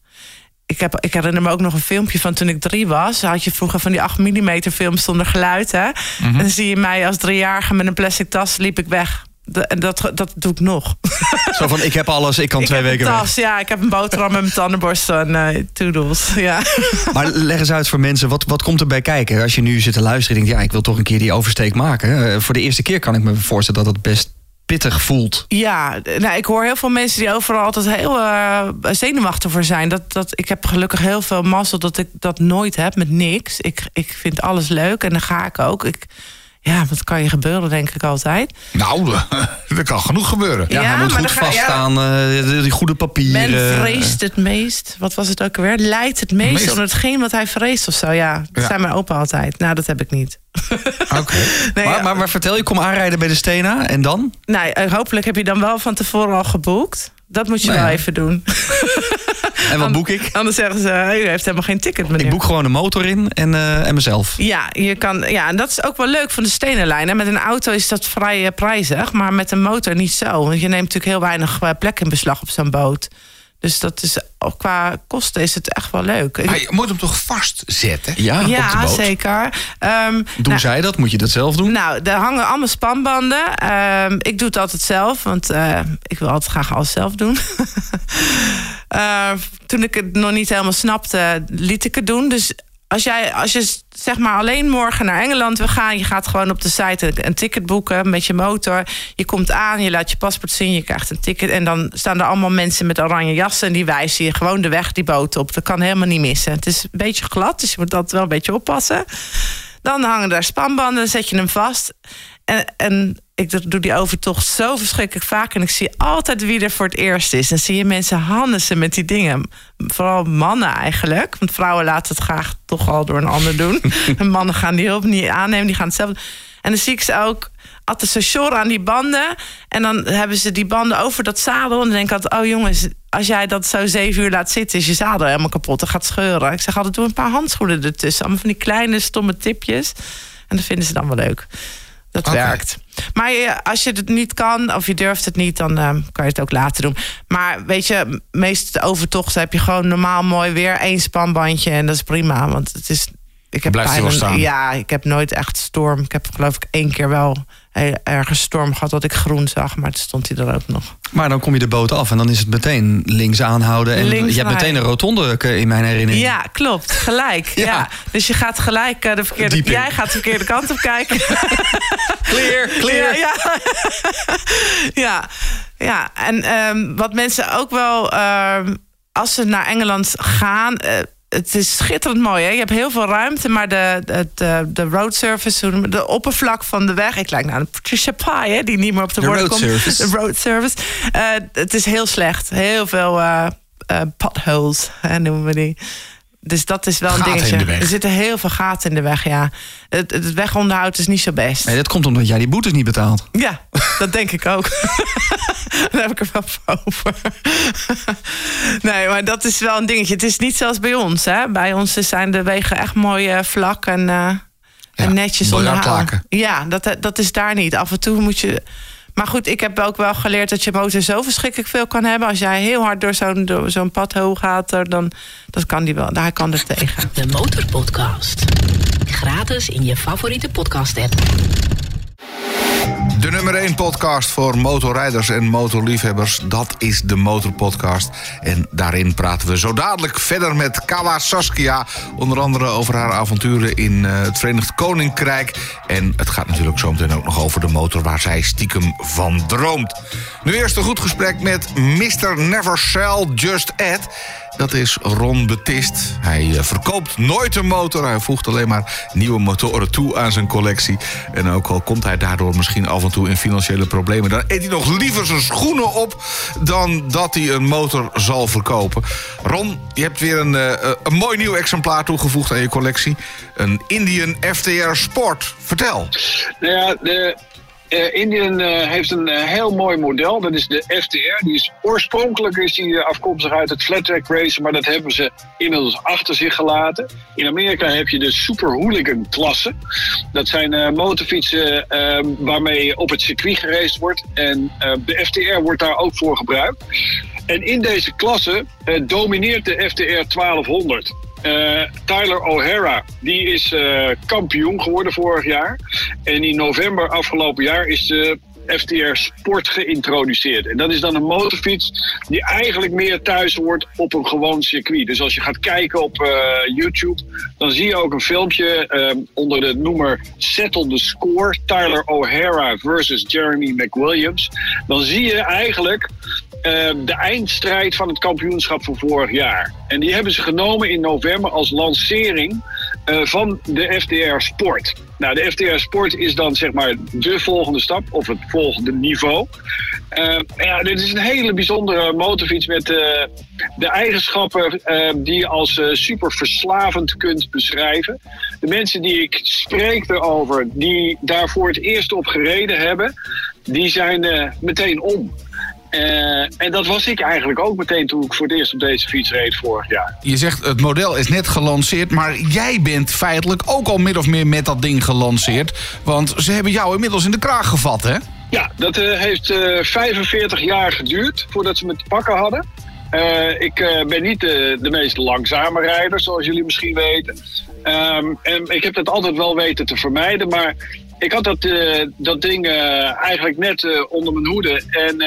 Ik, heb, ik herinner me ook nog een filmpje van toen ik drie was. Had je vroeger van die 8 mm films zonder geluid. Hè? En dan zie je mij als driejarige met een plastic tas liep ik weg. En dat, dat doe ik nog. Zo van, ik heb alles, ik kan ik twee weken weg. tas, ja. Ik heb een boterham met mijn tandenborstel en toedels. Ja. Maar leg eens uit voor mensen, wat, wat komt erbij kijken? Als je nu zit te luisteren en denkt, ja, ik wil toch een keer die oversteek maken. Eh, voor de eerste keer kan ik me voorstellen dat het best pittig voelt. Ja, nou, ik hoor heel veel mensen die overal altijd heel eh, zenuwachtig voor zijn. Dat, dat, ik heb gelukkig heel veel mazzel dat ik dat nooit heb met niks. Ik, ik vind alles leuk en dan ga ik ook. Ik, Ja, wat kan je gebeuren, denk ik altijd. Nou, er kan genoeg gebeuren. Ja, Ja, hij moet maar goed ja. vaststaan, eh, die goede papieren. Men vreest het meest. Wat was het ook alweer? Lijdt het meest, Meest- onder hetgeen wat hij vreest of zo. Ja, dat Ja. zei mijn opa altijd. Nou, dat heb ik niet. Oké. Nee, maar, ja. maar, maar vertel, je kom aanrijden bij de Stena en dan? Nou, eh, hopelijk heb je dan wel van tevoren al geboekt. Dat moet je Nou wel even doen. En wat boek ik? Anders zeggen ze, "Hey, u heeft helemaal geen ticket, meneer. Ik boek gewoon de motor in en, eh, en mezelf. Ja, je kan, ja, en dat is ook wel leuk van de stenenlijn. hè. Met een auto is dat vrij eh, prijzig, maar met een motor niet zo. Want je neemt natuurlijk heel weinig eh, plek in beslag op zo'n boot. Dus dat is, ook qua kosten is het echt wel leuk. Maar je moet hem toch vastzetten? Ja, op de ja, boot. zeker. Ehm, Doen nou, zij dat? Moet je dat zelf doen? Nou, er hangen allemaal spanbanden. Ehm, ik doe het altijd zelf, want eh, ik wil altijd graag alles zelf doen. Eh, toen ik het nog niet helemaal snapte, liet ik het doen. Dus als jij, als je zeg maar alleen morgen naar Engeland wil gaan, je gaat gewoon op de site een, ticket boeken met je motor. Je komt aan, je laat je paspoort zien, je krijgt een ticket. En dan staan er allemaal mensen met oranje jassen en die wijzen je gewoon de weg die boot op. Dat kan helemaal niet missen. Het is een beetje glad, dus je moet dat wel een beetje oppassen. Dan hangen daar spanbanden, zet je hem vast. En, en ik doe die overtocht zo verschrikkelijk vaak. En ik zie altijd wie er voor het eerst is. En zie je mensen handen met die dingen. Vooral mannen eigenlijk. Want vrouwen laten het graag toch al door een ander doen. en mannen gaan die hulp niet aannemen, die gaan het zelf. En dan zie ik ze ook sjorren aan die banden. En dan hebben ze die banden over dat zadel. En dan denk ik altijd, oh jongens, als jij dat zo zeven uur laat zitten... is je zadel helemaal kapot en gaat scheuren. Ik zeg altijd, doe een paar handschoenen ertussen. Allemaal van die kleine stomme tipjes. En dat vinden ze dan wel leuk. Dat werkt. Maar je, als je het niet kan of je durft het niet, dan eh, kan je het ook laten doen. Maar weet je, meest overtochten heb je gewoon normaal mooi weer één spanbandje en dat is prima. Want het is. Ik heb bijna- staan? Ja, ik heb nooit echt storm. Ik heb geloof ik één keer wel heel ergens storm gehad dat ik groen zag, maar toen stond hij er ook nog. Maar dan kom je de boot af en dan is het meteen links aanhouden. En Links je hebt meteen een rotonde eh, in mijn herinnering. Ja, klopt. Gelijk. ja. Ja. Dus je gaat gelijk eh, de verkeerde. Jij gaat de verkeerde kant op kijken. Clear, clear. Ja, ja. ja. ja. En ehm, wat mensen ook wel, ehm, als ze naar Engeland gaan. eh, het is schitterend mooi. Hè? Je hebt heel veel ruimte, maar de, de, de, de road surface, je- de oppervlak van de weg. Ik lijk naar een Patricia Pai, hè, die niet meer op de, De woorden komt. De road service. Eh, het is heel slecht. Heel veel eh, eh, potholes, hè, noemen we die. Dus dat is wel een dingetje. Er zitten heel veel gaten in de weg, ja. Het, het wegonderhoud is niet zo best. Nee, dat komt omdat jij die boetes niet betaalt. Ja, dat denk ik ook. Daar heb ik er wel voor over. nee, maar dat is wel een dingetje. Het is niet zoals bij ons. Hè? Bij ons zijn de wegen echt mooi eh, vlak en, eh, en netjes onderhouden. Ja, dat, dat is daar niet. Af en toe moet je... Maar goed, ik heb ook wel geleerd dat je motor zo verschrikkelijk veel kan hebben. Als jij heel hard door zo'n zo'n pad hoog gaat, dan dat kan die wel. Daar kan er tegen. De Motorpodcast. Gratis in je favoriete podcast-app. De nummer 1 podcast voor motorrijders en motorliefhebbers, dat is de Motorpodcast. En daarin praten we zo dadelijk verder met Kawa Saskia. Onder andere over haar avonturen in eh, het Verenigd Koninkrijk. En het gaat natuurlijk zometeen ook nog over de motor waar zij stiekem van droomt. Nu eerst een goed gesprek met Mr. Never Sell Just Add. Dat is Ron Betist. Hij eh, verkoopt nooit een motor. Hij voegt alleen maar nieuwe motoren toe aan zijn collectie. En ook al komt hij daardoor misschien af en toe in financiële problemen... dan eet hij nog liever zijn schoenen op... dan dat hij een motor zal verkopen. Ron, je hebt weer een, eh, een mooi nieuw exemplaar toegevoegd aan je collectie. Een Indian FTR Sport. Vertel. Nou ja, de eh, Indian eh, heeft een eh, heel mooi model. Dat is de FTR. Die is, oorspronkelijk is die afkomstig uit het flat track racen, maar dat hebben ze inmiddels achter zich gelaten. In Amerika heb je de Super Hooligan klasse. Dat zijn motorfietsen eh, waarmee op het circuit geraced wordt. En de FTR wordt daar ook voor gebruikt. En in deze klasse domineert de FTR 1200. Eh, Tyler O'Hara, die is eh, kampioen geworden vorig jaar. En in november afgelopen jaar is de FTR Sport geïntroduceerd. En dat is dan een motorfiets die eigenlijk meer thuis hoort op een gewoon circuit. Dus als je gaat kijken op eh, YouTube, dan zie je ook een filmpje eh, onder de noemer Settle the Score. Tyler O'Hara versus Jeremy McWilliams. Dan zie je eigenlijk de eindstrijd van het kampioenschap van vorig jaar. En die hebben ze genomen in november als lancering eh, van de FDR Sport. Nou, de FDR Sport is dan zeg maar de volgende stap of het volgende niveau. Uh, ja, dit is een hele bijzondere motorfiets met uh, de eigenschappen uh, die je als super verslavend kunt beschrijven. De mensen die ik spreek erover, die daar voor het eerst op gereden hebben, die zijn meteen om. Uh, en dat was ik eigenlijk ook meteen toen ik voor het eerst op deze fiets reed vorig jaar. Je zegt het model is net gelanceerd, maar jij bent feitelijk ook al min of meer met dat ding gelanceerd. Want ze hebben jou inmiddels in de kraag gevat, hè? Ja, dat uh, heeft uh, 45 jaar geduurd voordat ze me te pakken hadden. Uh, ik ben niet de, de meest langzame rijder, zoals jullie misschien weten. Um, en ik heb dat altijd wel weten te vermijden, maar ik had dat, dat ding eigenlijk net onder mijn hoede. En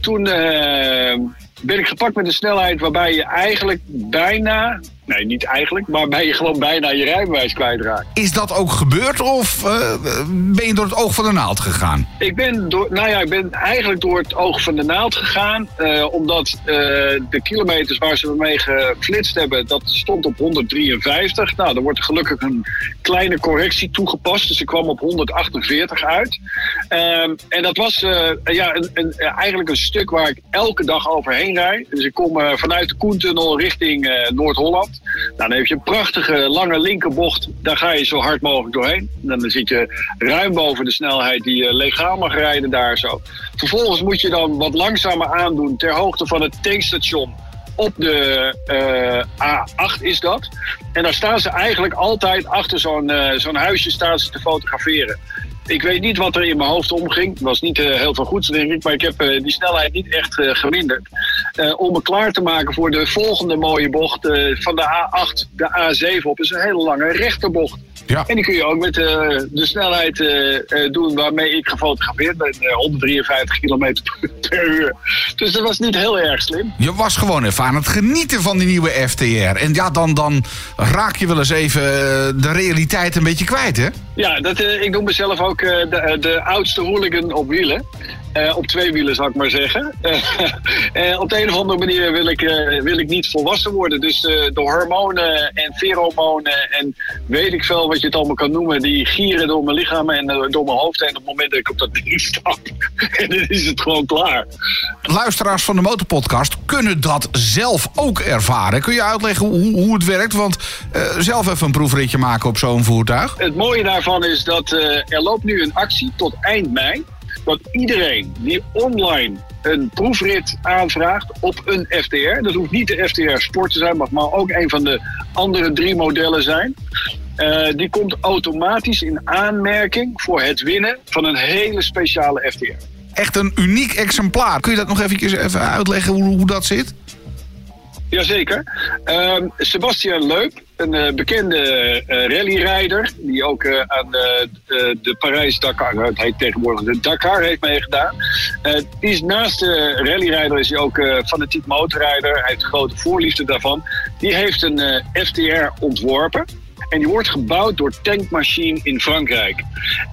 toen uh, ben ik gepakt met een snelheid waarbij je eigenlijk bijna, nee niet eigenlijk, maar waarbij je gewoon bijna je rijbewijs kwijtraakt. Is dat ook gebeurd of uh, ben je door het oog van de naald gegaan? Ik ben, door, nou ja, ik ben eigenlijk door het oog van de naald gegaan, uh, omdat de kilometers waar ze me mee geflitst hebben, dat stond op 153. Nou, dan wordt gelukkig een kleine correctie toegepast, dus ik kwam op 148 uit. Um, en dat was ja, een, een, eigenlijk een stuk waar ik elke dag overheen rijd. Dus ik kom vanuit de Koentunnel richting uh, Nou, dan heb je een prachtige lange linkerbocht. Daar ga je zo hard mogelijk doorheen. Dan zit je ruim boven de snelheid die je legaal mag rijden daar zo. Vervolgens moet je dan wat langzamer aandoen ter hoogte van het tankstation op de uh, A8 is dat. En daar staan ze eigenlijk altijd achter zo'n uh, zo'n huisje staan ze te fotograferen. Ik weet niet wat er in mijn hoofd omging. Het was niet uh, heel veel goeds, denk ik. Maar ik heb uh, die snelheid niet echt uh, geminderd. om me klaar te maken voor de volgende mooie bocht van de A8, de A7 op. is een hele lange rechterbocht. Ja. En die kun je ook met de snelheid doen waarmee ik gefotografeerd ben. 153 km per uur. Dus dat was niet heel erg slim. Je was gewoon even aan het genieten van die nieuwe FTR. En ja, dan, dan raak je wel eens even de realiteit een beetje kwijt, hè? Ja, dat, ik noem mezelf ook de, de oudste hooligan op wielen. Uh, op twee wielen, zou ik maar zeggen. Uh, op de een of andere manier wil ik, uh, wil ik niet volwassen worden. Dus de hormonen en pheromonen en weet ik veel wat je het allemaal kan noemen... die gieren door mijn lichaam en door mijn hoofd. En op het moment dat ik op dat ding stap, en dan is het gewoon klaar. Luisteraars van de Motorpodcast kunnen dat zelf ook ervaren. Kun je uitleggen hoe, hoe het werkt? Want zelf even een proefritje maken op zo'n voertuig. Het mooie daarvan is dat er loopt nu een actie tot eind mei dat iedereen die online een proefrit aanvraagt op een FTR, dat hoeft niet de FTR Sport te zijn, maar ook een van de andere drie modellen zijn. Uh, die komt automatisch in aanmerking voor het winnen van een hele speciale FTR. Echt een uniek exemplaar. Kun je dat nog eventjes even uitleggen hoe, hoe dat zit? Jazeker. Uh, Sebastian Leup, een uh, bekende uh, rallyrijder, die ook uh, aan de Parijs-Dakar, het heet tegenwoordig de Dakar, heeft meegedaan. die is naast de rallyrijder is hij ook fanatiek motorrijder. Hij heeft grote voorliefde daarvan. Die heeft een FTR ontworpen. En die wordt gebouwd door Tankmachine in Frankrijk.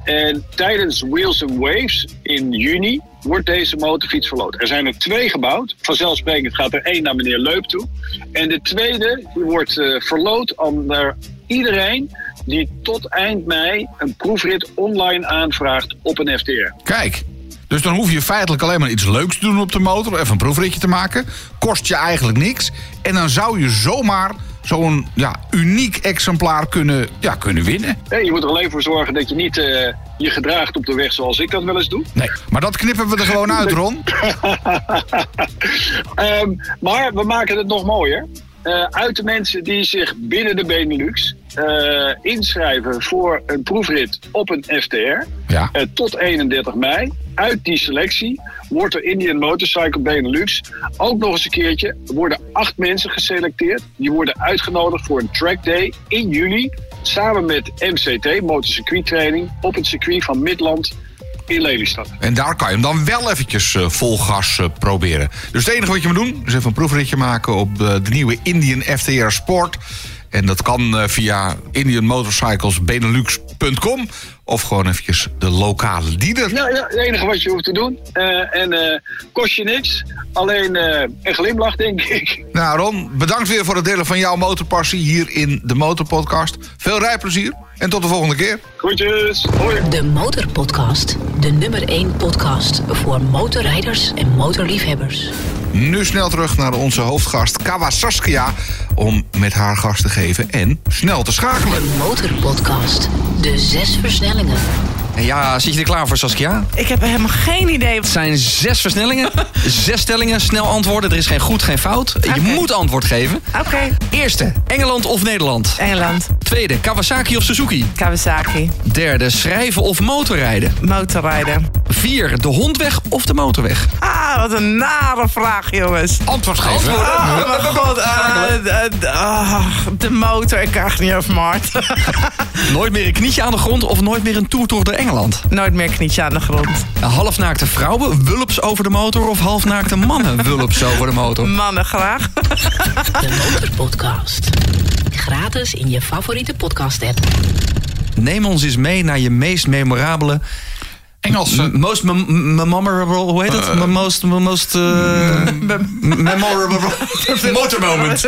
En tijdens Wheels and Waves in juni wordt deze motorfiets verloot. Er zijn er twee gebouwd. Vanzelfsprekend gaat er één naar meneer Leup toe. En de tweede die wordt uh, verloot onder iedereen die tot eind mei een proefrit online aanvraagt op een FTR. Kijk. Dus dan hoef je feitelijk alleen maar iets leuks te doen op de motor. Even een proefritje te maken. Kost je eigenlijk niks. En dan zou je zomaar zo'n ja, uniek exemplaar kunnen, ja, kunnen winnen. je moet er alleen voor zorgen dat je niet uh, je gedraagt op de weg zoals ik dat wel eens doe. Nee, maar dat knippen we er gewoon uit, Ron. um, maar we maken het nog mooier. Uh, uit de mensen die zich binnen de Benelux uh, inschrijven voor een proefrit op een FTR ja. uh, tot 31 mei. Uit die selectie wordt er Indian Motorcycle Benelux ook nog eens een keertje. Er worden acht mensen geselecteerd. Die worden uitgenodigd voor een track day in juli. Samen met MCT, Motorcircuit Training, op het circuit van Midland in Lelystad. En daar kan je hem dan wel eventjes uh, vol gas uh, proberen. Dus het enige wat je moet doen, is even een proefritje maken op de, de nieuwe Indian FTR Sport. En dat kan via motorpodcast.com of gewoon eventjes de lokale dealer. Nou, ja, het enige wat je hoeft te doen. eh, en eh, kost je niks. Alleen eh, een glimlach, denk ik. Nou Ron, bedankt weer voor het delen van jouw motorpassie hier in de Motorpodcast. Veel rijplezier en tot de volgende keer. Groetjes. Hoi. De Motorpodcast. De nummer 1 podcast voor motorrijders en motorliefhebbers. Nu snel terug naar onze hoofdgast Kawa Saskia om met haar gast te geven en snel te schakelen. De Motorpodcast. De zes versnellingen. Ja, zit je er klaar voor, Saskia? Ik heb helemaal geen idee. Het zijn zes versnellingen, zes stellingen, snel antwoorden. Er is geen goed, geen fout. Je moet antwoord geven. Oké, Eerste, Engeland of Nederland? Engeland. Tweede, Kawasaki of Suzuki? Kawasaki. Derde, schrijven of motorrijden? Motorrijden. Vier, de hond weg of de motorweg? Ah, wat een nare vraag, jongens. Antwoord geven. Oh, mijn god. ah, de, motor, ik krijg niet over Mart. Nooit meer een knietje aan de grond of nooit meer een toertocht door Engeland? Nooit meer knietje aan de grond. Halfnaakte vrouwen, wulps over de motor of halfnaakte mannen, wulps over de motor? Mannen graag. De Motorpodcast. Gratis in je favoriete podcast app. Neem ons eens mee naar je meest memorabele... Engelse. m- Most mem- memorable, hoe heet het? M- most, most uh, memorable motormoment.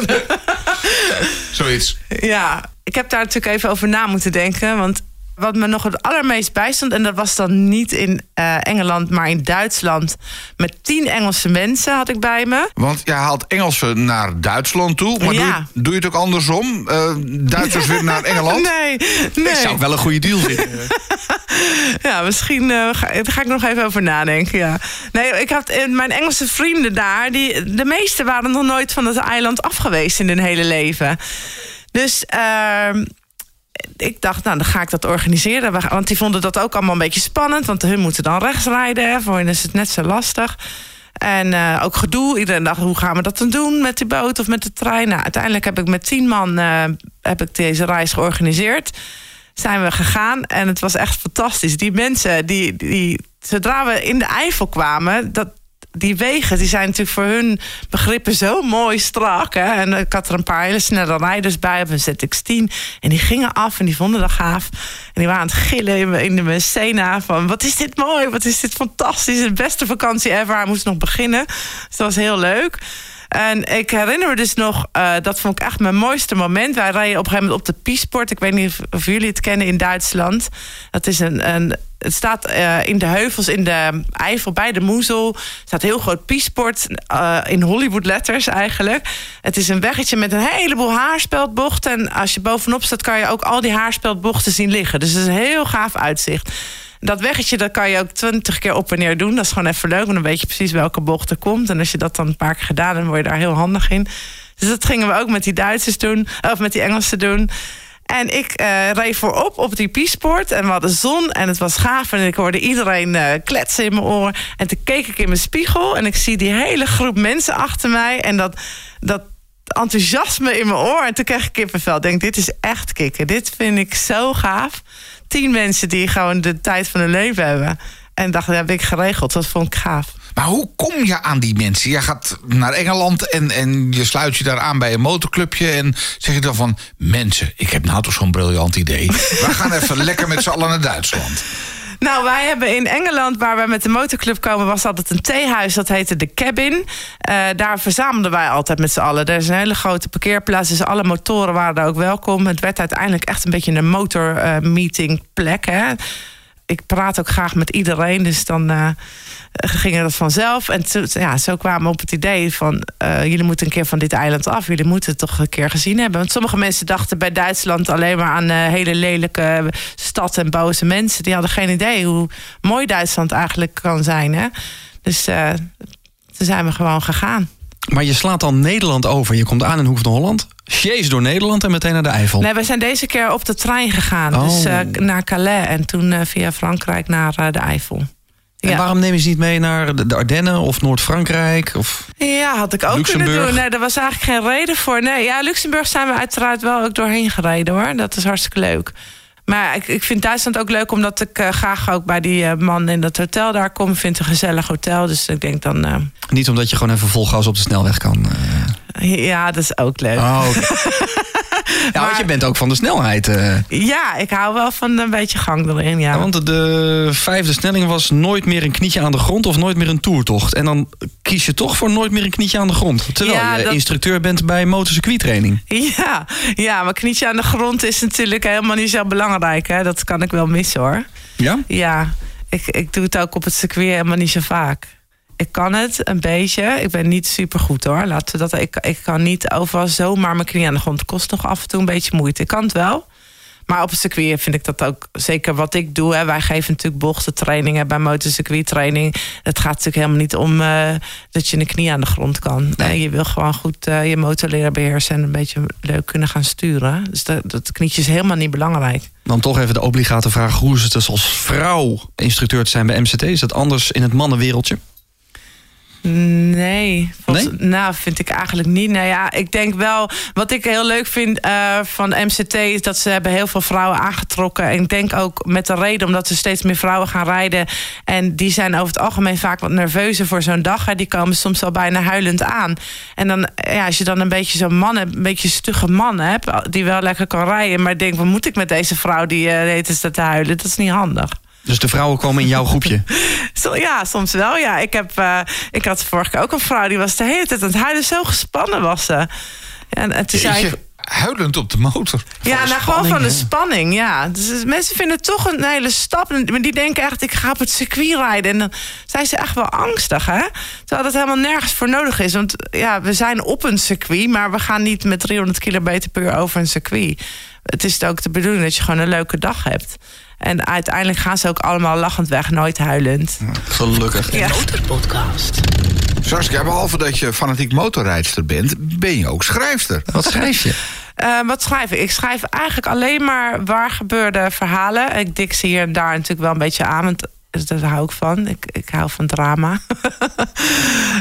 Zoiets. Ja, ik heb daar natuurlijk even over na moeten denken. Want wat me nog het allermeest bijstond... en dat was dan niet in eh, Engeland, maar in Duitsland... met tien Engelse mensen had ik bij me. Want jij haalt Engelsen naar Duitsland toe. Maar Ja. doe, je, doe je het ook andersom? Eh, Duitsers weer naar Engeland? Nee, nee. Zou ik wel een goede deal vinden. Ja, misschien eh, ga, daar ga ik nog even over nadenken. Ja. Nee, ik had mijn Engelse vrienden daar, die, de meeste waren nog nooit van het eiland af geweest in hun hele leven. Dus ehm, ik dacht, nou, dan ga ik dat organiseren. Want die vonden dat ook allemaal een beetje spannend, want hun moeten dan rechts rijden. Voor hen is het net zo lastig. En eh, ook gedoe. Iedereen dacht, hoe gaan we dat dan doen met die boot of met de trein? Nou, uiteindelijk heb ik met tien man eh, heb ik deze reis georganiseerd zijn we gegaan en het was echt fantastisch. Die mensen, die, die, zodra we in de Eifel kwamen, dat, die wegen die zijn natuurlijk voor hun begrippen zo mooi strak. Hè? En ik had er een paar hele snelle rijders bij op een ZX10. En die gingen af en die vonden dat gaaf. En die waren aan het gillen in, de Sena van... wat is dit mooi, wat is dit fantastisch. De beste vakantie ever. Hij moest nog beginnen. Dus dat was heel leuk. En ik herinner me dus nog, eh, dat vond ik echt mijn mooiste moment. Wij rijden op een gegeven moment op de Piesport. Ik weet niet of, of jullie het kennen in Duitsland. Dat is een, een het staat eh, in de heuvels in de Eifel bij de Moezel. Staat heel groot Piesport eh, in Hollywood letters eigenlijk. Het is een weggetje met een heleboel haarspeldbochten. En als je bovenop staat kan je ook al die haarspeldbochten zien liggen. Dus het is een heel gaaf uitzicht. Dat weggetje dat kan je ook twintig keer op en neer doen. Dat is gewoon even leuk, want dan weet je precies welke bocht er komt. En als je dat dan een paar keer gedaan hebt, dan word je daar heel handig in. Dus dat gingen we ook met die Duitsers doen, of met die Engelsen doen. En ik eh, reed voorop op die Piesport en we hadden zon en het was gaaf. En ik hoorde iedereen eh, kletsen in mijn oor. En toen keek ik in mijn spiegel en ik zie die hele groep mensen achter mij. En dat, dat enthousiasme in mijn oor. En toen kreeg ik kippenvel. Ik denk, dit is echt kicken. Dit vind ik zo gaaf. Tien mensen die gewoon de tijd van hun leven hebben. En dacht, dat heb ik geregeld. Dat vond ik gaaf. Maar hoe kom je aan die mensen? Je gaat naar Engeland en, en je sluit je daar aan bij een motorclubje. En zeg je dan van: Mensen, ik heb nou toch zo'n briljant idee. We gaan even lekker met z'n allen naar Duitsland. Nou, wij hebben in Engeland, waar we met de motorclub komen, was altijd een theehuis. Dat heette de Cabin. Eh, daar verzamelden wij altijd met z'n allen. Er is een hele grote parkeerplaats, dus alle motoren waren daar ook welkom. Het werd uiteindelijk echt een beetje een motormeetingplek. hè. Ik praat ook graag met iedereen, dus dan eh ging dat vanzelf. En zo, ja, zo kwamen we op het idee van... eh, jullie moeten een keer van dit eiland af. Jullie moeten het toch een keer gezien hebben. Want sommige mensen dachten bij Duitsland alleen maar aan... eh, hele lelijke stad en boze mensen. Die hadden geen idee hoe mooi Duitsland eigenlijk kan zijn. Hè? Dus toen zijn we gewoon gegaan. Maar je slaat dan Nederland over. Je komt aan in Hoef van Holland. Chase door Nederland en meteen naar de Eifel. Nee, we zijn deze keer op de trein gegaan. Oh. Dus eh, naar Calais en toen eh, via Frankrijk naar eh, de Eifel. En Ja. waarom neem je ze niet mee naar de de Ardennen of Noord-Frankrijk? Of... Ja, had ik ook Luxemburg? kunnen doen. Nee, daar was eigenlijk geen reden voor. Nee, ja, Luxemburg zijn we uiteraard wel ook doorheen gereden hoor. Dat is hartstikke leuk. Maar ik, ik vind Duitsland ook leuk omdat ik eh, graag ook bij die eh, man in dat hotel daar kom. Ik vind het een gezellig hotel. Dus ik denk dan, eh, Niet omdat je gewoon even vol gas op de snelweg kan. ja, dat is ook leuk. Oh. Ja, want je bent ook van de snelheid. eh. Ja, ik hou wel van een beetje gang erin, ja. Ja, want de vijfde stelling was nooit meer een knietje aan de grond of nooit meer een toertocht. En dan kies je toch voor nooit meer een knietje aan de grond. Terwijl Ja, je dat- instructeur bent bij motorcircuittraining. Ja, ja, maar knietje aan de grond is natuurlijk helemaal niet zo belangrijk. Hè? Dat kan ik wel missen hoor. Ja? Ja, ik, ik doe het ook op het circuit helemaal niet zo vaak. Ik kan het een beetje. Ik ben niet super goed hoor. Laten we dat. Ik, ik kan niet overal zomaar mijn knie aan de grond. Het kost nog af en toe een beetje moeite. Ik kan het wel. Maar op het circuit vind ik dat ook zeker wat ik doe. Hè. Wij geven natuurlijk bochtentrainingen bij motorcircuittraining. Het gaat natuurlijk helemaal niet om eh, dat je een knie aan de grond kan. Nee, je wil gewoon goed eh, je motor leren beheersen en een beetje leuk kunnen gaan sturen. Dus dat, dat knietje is helemaal niet belangrijk. Dan toch even de obligate vraag. Hoe is het dus als vrouw instructeur te zijn bij MCT? Is dat anders in het mannenwereldje? Nee, volgens- Nee? nou vind ik eigenlijk niet. Nou ja, ik denk wel, wat ik heel leuk vind eh, van MCT is dat ze hebben heel veel vrouwen aangetrokken. En ik denk ook met de reden omdat er steeds meer vrouwen gaan rijden. En die zijn over het algemeen vaak wat nerveuzer voor zo'n dag. Hè. Die komen soms al bijna huilend aan. En dan, ja, als je dan een beetje zo'n man hebt, een beetje stugge man hebt, die wel lekker kan rijden. Maar denkt, wat moet ik met deze vrouw die uh, heet staat te huilen? Dat is niet handig. Dus de vrouwen komen in jouw groepje. Ja, soms wel. Ja, ik, heb, eh, ik had vorige keer ook een vrouw die was de hele tijd aan het huilen. Zo gespannen was ze. En, en toen zei ik, huilend op de motor. ja, nou, gewoon van de spanning. Ja. Dus mensen vinden het toch een hele stap. Maar die denken echt, ik ga op het circuit rijden. En dan zijn ze echt wel angstig, hè? Terwijl dat helemaal nergens voor nodig is. Want ja, we zijn op een circuit, maar we gaan niet met 300 km per uur over een circuit. Het is ook de bedoeling dat je gewoon een leuke dag hebt. En uiteindelijk gaan ze ook allemaal lachend weg, nooit huilend. Gelukkig. Ja. Motorpodcast. Saskia, behalve dat je fanatiek motorrijdster bent, ben je ook schrijfster. Wat schrijf je? Eh, wat schrijf ik? Ik schrijf eigenlijk alleen maar waar gebeurde verhalen. Ik dik ze hier en daar natuurlijk wel een beetje aan. Want daar hou ik van. Ik, ik hou van drama.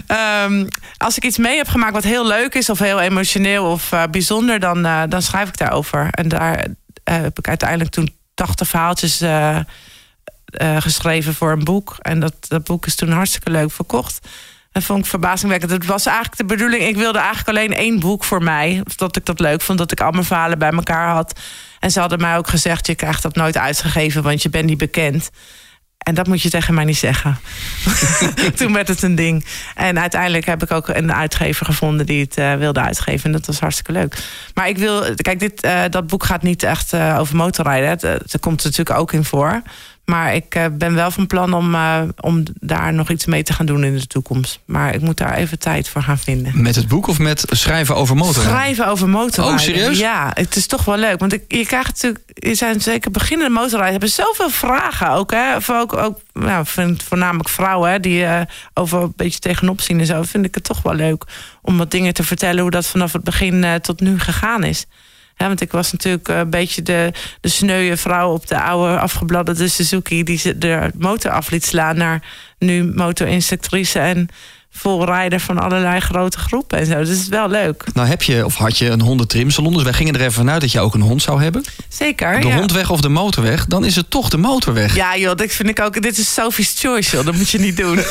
Ehm, als ik iets mee heb gemaakt wat heel leuk is... of heel emotioneel of eh, bijzonder... Dan, eh, dan schrijf ik daarover. En daar eh, heb ik uiteindelijk toen 80 verhaaltjes... eh, eh, geschreven voor een boek. En dat, dat boek is toen hartstikke leuk verkocht. Dat vond ik verbazingwekkend. Het was eigenlijk de bedoeling, ik wilde eigenlijk alleen één boek voor mij. Dat ik dat leuk vond, dat ik al mijn verhalen bij elkaar had. En ze hadden mij ook gezegd, je krijgt dat nooit uitgegeven, want je bent niet bekend. En dat moet je tegen mij niet zeggen. Toen werd het een ding. En uiteindelijk heb ik ook een uitgever gevonden die het eh, wilde uitgeven. En dat was hartstikke leuk. Maar ik wil, kijk, dit, eh, dat boek gaat niet echt eh, over motorrijden. Er komt er natuurlijk ook in voor. Maar ik eh, ben wel van plan om, eh, om daar nog iets mee te gaan doen in de toekomst. Maar ik moet daar even tijd voor gaan vinden. Met het boek of met schrijven over motorrijden? Schrijven over motorrijden. Oh, serieus? Ja, het is toch wel leuk. Want ik, je krijgt natuurlijk, je zijn zeker beginnende motorrijders hebben zoveel vragen ook. Hè? Of ook, ook nou, vind voornamelijk vrouwen hè, die eh, over een beetje tegenop zien en zo. Vind ik het toch wel leuk om wat dingen te vertellen hoe dat vanaf het begin tot nu gegaan is. Hè, want ik was natuurlijk eh, een beetje de, de sneuwe vrouw op de oude afgebladderde Suzuki... die ze de motor af liet slaan naar nu motorinstructrice... en volrijder van allerlei grote groepen en zo. Dus het is wel leuk. Nou heb je, of had je een hondentrimsalon. Dus wij gingen er even vanuit dat je ook een hond zou hebben. Zeker, De ja. hondweg of de motorweg, dan is het toch de motorweg. Ja, joh, dit vind ik ook. Dit is Sophie's Choice, joh. Dat moet je niet doen.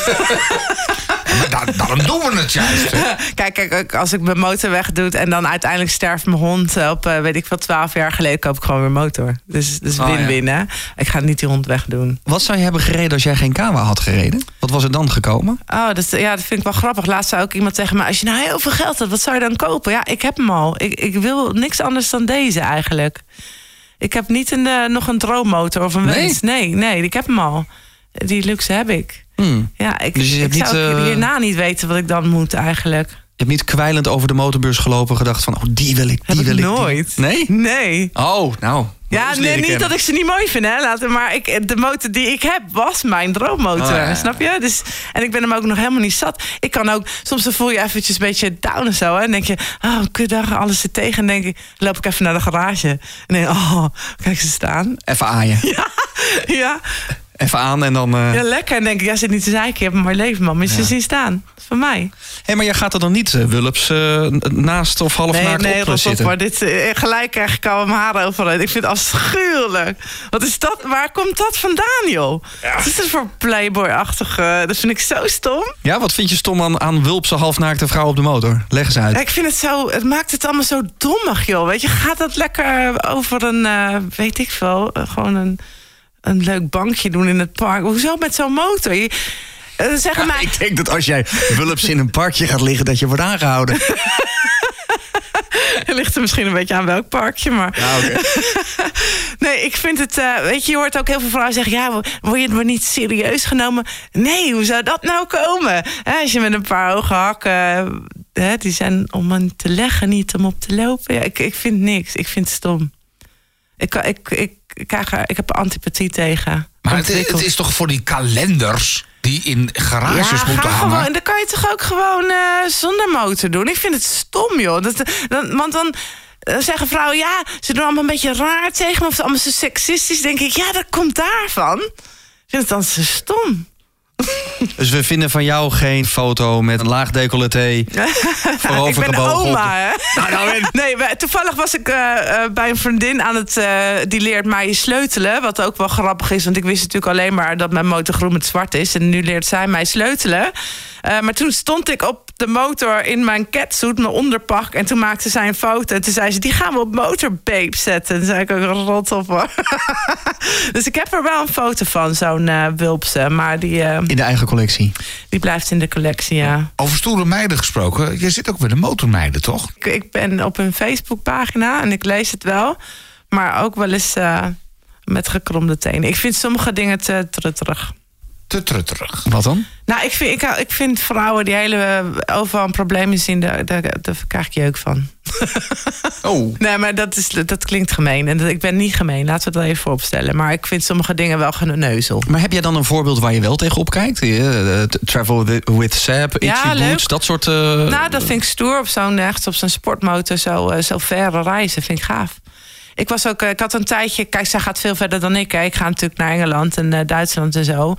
Maar daar, daarom doen we het juist. kijk, kijk, als ik mijn motor wegdoe en dan uiteindelijk sterft mijn hond op, eh, weet ik veel, twaalf jaar geleden koop ik gewoon weer motor. Dus, dus Oh, ja. win-win, hè? Ik ga niet die hond wegdoen. Wat zou je hebben gereden als jij geen Kawa had gereden? Wat was er dan gekomen? Oh, dat, ja, dat vind ik wel grappig. Laatst zei ook iemand tegen me: Als je nou heel veel geld hebt, wat zou je dan kopen? Ja, ik heb hem al. Ik, ik wil niks anders dan deze eigenlijk. Ik heb niet een, eh, nog een droommotor of een Nee? wens. Nee, nee, ik heb hem al. Die luxe heb ik. Hmm. Ja, ik, Dus je ik zou niet, eh, hierna niet weten wat ik dan moet eigenlijk. Je hebt niet kwijlend over de motorbeurs gelopen gedacht van... oh, die wil ik, die Heb wil ik die- nooit. Nee? Nee. Oh, nou. Ja, nee, niet kennen. dat ik ze niet mooi vind, hè. Laten, maar ik, de motor die ik heb was mijn droommotor. Oh, ja, ja. Snap je? Dus, en ik ben hem ook nog helemaal niet zat. Ik kan ook, soms dan voel je eventjes een beetje down en zo. Hè, en denk je, oh, kutdag, alles zit tegen. En denk ik, loop ik even naar de garage. En denk oh, kijk ze staan. Even aaien. Ja. Even aan en dan... eh Ja, lekker. En denk ik, ja, zit niet te zeiken. Je hebt een mooi leven, man. Maar je zien staan. Dat is van mij. Hé, maar jij gaat er dan niet eh, Wulps eh, naast of half Nee, naakt nee, op zitten? Maar dit, gelijk krijg ik al mijn haren overal. Ik vind het afschuwelijk. Wat is dat? Waar komt dat vandaan, joh? Wat is dat voor playboy-achtige... Dat vind ik zo stom. Ja, wat vind je stom aan, aan Wulpse halfnaakte vrouw op de motor? Leg eens uit. Ja, ik vind het zo... Het maakt het allemaal zo dommig, joh. Weet je, gaat dat lekker over een... eh, weet ik veel, gewoon een, een leuk bankje doen in het park. Hoezo met zo'n motor? Je, eh, zeggen mij... Ik denk dat als jij Wulps in een parkje gaat liggen, dat je wordt aangehouden. Het ligt er misschien een beetje aan welk parkje, maar... Ja. Nee, ik vind het... eh, weet je, je hoort ook heel veel vrouwen zeggen... ja, word je maar niet serieus genomen? Nee, hoe zou dat nou komen? Als je met een paar hoge hakken... Hè, die zijn om aan te leggen, niet om op te lopen. Ja, ik, ik vind niks. Ik vind het stom. Ik, ik, ik, ik, krijg er, ik heb er antipathie tegen. Maar het, is- Ontwikkeld. het is toch voor die kalenders die in garages ja, moeten hangen? gewoon. Dan kan je toch ook gewoon eh, zonder motor doen. Ik vind het stom, joh. Dat, dan, want dan eh, zeggen vrouwen, ja, ze doen allemaal een beetje raar tegen me. Of allemaal zo seksistisch. denk ik, ja, dat komt daarvan. Ik vind het dan zo stom. Dus we vinden van jou geen foto met een laag decolleté. ik ben voorovergebogen. oma, hè? Nou, nou, Nee, toevallig was ik eh, eh, bij een vriendin aan het... eh, die leert mij sleutelen. Wat ook wel grappig is. Want ik wist natuurlijk alleen maar dat mijn motor groen met zwart is. En nu leert zij mij sleutelen. Maar toen stond ik op de motor in mijn catsuit, mijn onderpak. En toen maakte zij een foto. En toen zei ze, die gaan we op motorbabe zetten. En toen zei ik ook, rot op hoor. dus ik heb er wel een foto van, zo'n eh wulpse. Maar die, eh, In de eigen collectie. die blijft in de collectie, ja. Over stoere meiden gesproken. Je zit ook bij de motormeiden, toch? Ik, ik ben op hun Facebookpagina en ik lees het wel. Maar ook wel eens eh, met gekromde tenen. Ik vind sommige dingen te trutterig. Te trutterig. Wat dan? Nou, ik vind, ik, ik vind vrouwen die hele eh, overal een probleem zien, daar, daar, daar krijg ik jeuk van. Oh. Nee, maar dat, is, dat klinkt gemeen. En dat, ik ben niet gemeen, laten we dat even vooropstellen. Maar ik vind sommige dingen wel geneuzel. Maar heb jij dan een voorbeeld waar je wel tegenop kijkt? Eh, travel with, Sap, Itchy Ja. Boots, dat soort... eh, Nou, dat vind ik stoer op zo'n echt op zo'n sportmotor zo, eh, zo verre reizen. Vind ik gaaf. Ik was ook, ik had een tijdje, kijk, zij gaat veel verder dan ik. Hè. Ik ga natuurlijk naar Engeland en eh, Duitsland en zo.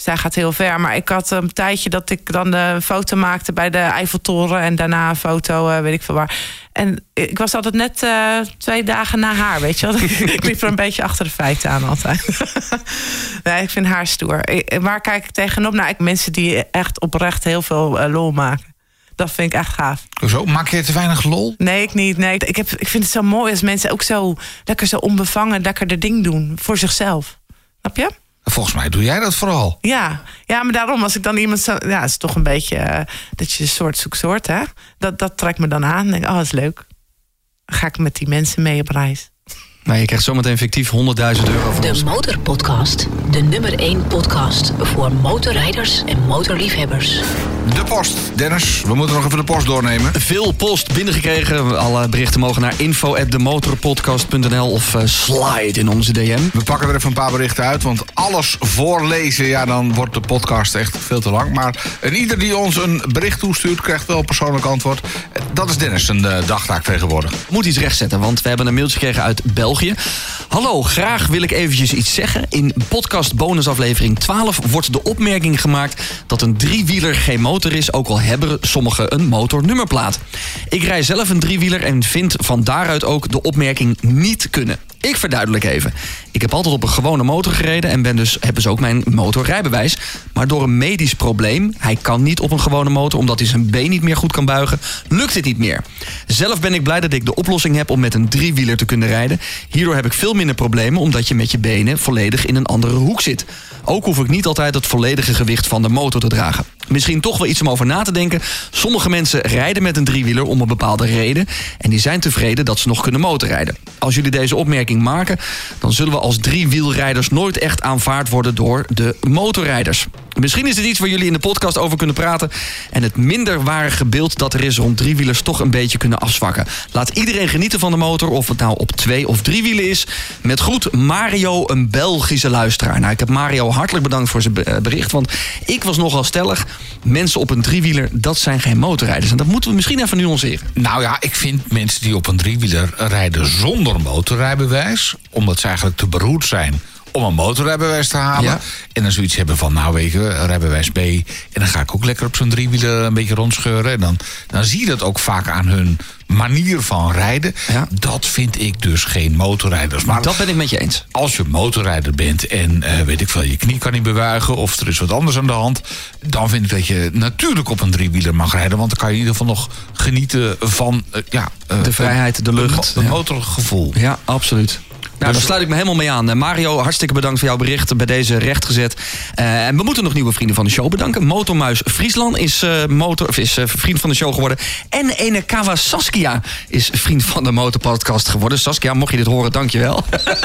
Zij gaat heel ver. Maar ik had een tijdje dat ik dan een foto maakte bij de Eiffeltoren. En daarna een foto, eh, weet ik veel waar. En ik was altijd net eh, twee dagen na haar, weet je wel. ik liep er een beetje achter de feiten aan altijd. nee, ik vind haar stoer. Ik- Waar kijk ik tegenop? Nou, ik, mensen die echt oprecht heel veel eh, lol maken. Dat vind ik echt gaaf. Zo, maak je te weinig lol? Nee, ik niet. Nee, ik, heb, ik vind het zo mooi als mensen ook zo lekker zo onbevangen, lekker de ding doen voor zichzelf. Snap je? Volgens mij doe jij dat vooral. Ja, ja, maar daarom als ik dan iemand zo, ja, het is toch een beetje eh, dat je soort zoekt soort, hè? Dat, dat trekt me dan aan. Denk oh, is leuk. Ga ik met die mensen mee op reis. Nou, je krijgt zometeen fictief 100.000 euro voor De ons. Motorpodcast. De nummer 1 podcast voor motorrijders en motorliefhebbers. De post, Dennis. We moeten nog even de post doornemen. Veel post binnengekregen. Alle berichten mogen naar info@demotorpodcast.nl of eh, slide in onze DM. We pakken er even een paar berichten uit, want alles voorlezen, ja, dan wordt de podcast echt veel te lang. Maar en ieder die ons een bericht toestuurt, krijgt wel een persoonlijk antwoord. Dat is Dennis een eh, dagtaak tegenwoordig. moet iets rechtzetten, want we hebben een mailtje gekregen uit België. Hallo, graag wil ik eventjes iets zeggen. In podcast bonusaflevering 12 wordt de opmerking gemaakt... dat een driewieler geen motor is, ook al hebben sommigen een motornummerplaat. Ik rij zelf een driewieler en vind van daaruit ook de opmerking niet kunnen. Ik verduidelijk even. Ik heb altijd op een gewone motor gereden en ben dus, heb dus ook mijn motorrijbewijs. Maar door een medisch probleem, hij kan niet op een gewone motor omdat hij zijn been niet meer goed kan buigen, lukt het niet meer. Zelf ben ik blij dat ik de oplossing heb om met een driewieler te kunnen rijden. Hierdoor heb ik veel minder problemen omdat je met je benen volledig in een andere hoek zit. Ook hoef ik niet altijd het volledige gewicht van de motor te dragen. Misschien toch wel iets om over na te denken. Sommige mensen rijden met een driewieler om een bepaalde reden. En die zijn tevreden dat ze nog kunnen motorrijden. Als jullie deze opmerking maken, dan zullen we als driewielrijders nooit echt aanvaard worden door de motorrijders. Misschien is het iets waar jullie in de podcast over kunnen praten. En het minderwarige beeld dat er is rond driewielers toch een beetje kunnen afzwakken. Laat iedereen genieten van de motor, of het nou op twee of drie wielen is. Met groet Mario, een Belgische luisteraar. Nou, ik heb Mario hartelijk bedankt voor zijn eh, bericht. Want ik was nogal stellig. Mensen op een driewieler, dat zijn geen motorrijders. En dat moeten we misschien even nuanceren. Nou ja, ik vind mensen die op een driewieler rijden zonder motorrijbewijs, omdat ze eigenlijk te beroerd zijn om een motorrijbewijs te halen. Ja. En dan zoiets hebben van, nou weet je, rijbewijs B. En dan ga ik ook lekker op zo'n driewieler een beetje rondscheuren. En dan, dan zie je dat ook vaak aan hun manier van rijden. Ja. Dat vind ik dus geen motorrijders. Maar Dat ben ik met je eens. als je motorrijder bent en eh, weet ik veel, je knie kan niet bebuigen of er is wat anders aan de hand, dan vind ik dat je natuurlijk op een driewieler mag rijden, want dan kan je in ieder geval nog genieten van eh, ja, eh, De vrijheid, de lucht, het motorgevoel. Ja, absoluut. Nou, daar sluit ik me helemaal mee aan. Eh, Mario, hartstikke bedankt voor jouw bericht bij deze rechtgezet. Eh, en we moeten nog nieuwe vrienden van de show bedanken. Motormuis Friesland is, eh, motor, of is vriend van de show geworden. En ene Kawa Saskia is vriend van de Motorpodcast geworden. Saskia, mocht je dit horen, dankjewel.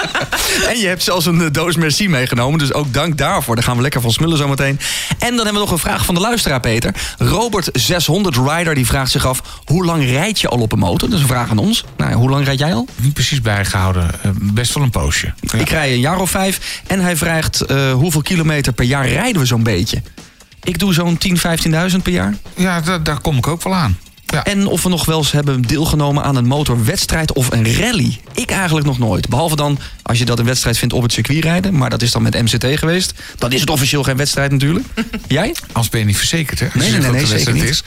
en je hebt zelfs een doos merci meegenomen. Dus ook dank daarvoor. Daar gaan we lekker van smullen zometeen. En dan hebben we nog een vraag van de luisteraar, Peter. Robert 600 Rider die vraagt zich af... hoe lang rijd je al op een motor? Dat is een vraag aan ons. Nou, hoe lang rijd jij al? Niet precies bijgehouden, eh, best wel een poosje. Ja. Ik rij een jaar of vijf en hij vraagt eh, hoeveel kilometer per jaar rijden we zo'n beetje. Ik doe zo'n 10, 15.000 per jaar. Ja, da- daar kom ik ook wel aan. Ja. En of we nog wel eens hebben deelgenomen aan een motorwedstrijd of een rally. Ik eigenlijk nog nooit. Behalve dan als je dat een wedstrijd vindt op het circuit rijden. Maar dat is dan met MCT geweest. Dan is het officieel geen wedstrijd natuurlijk. Jij? Als ben je niet verzekerd, hè? Als Nee, nee, nee, zeker wedstrijd Is.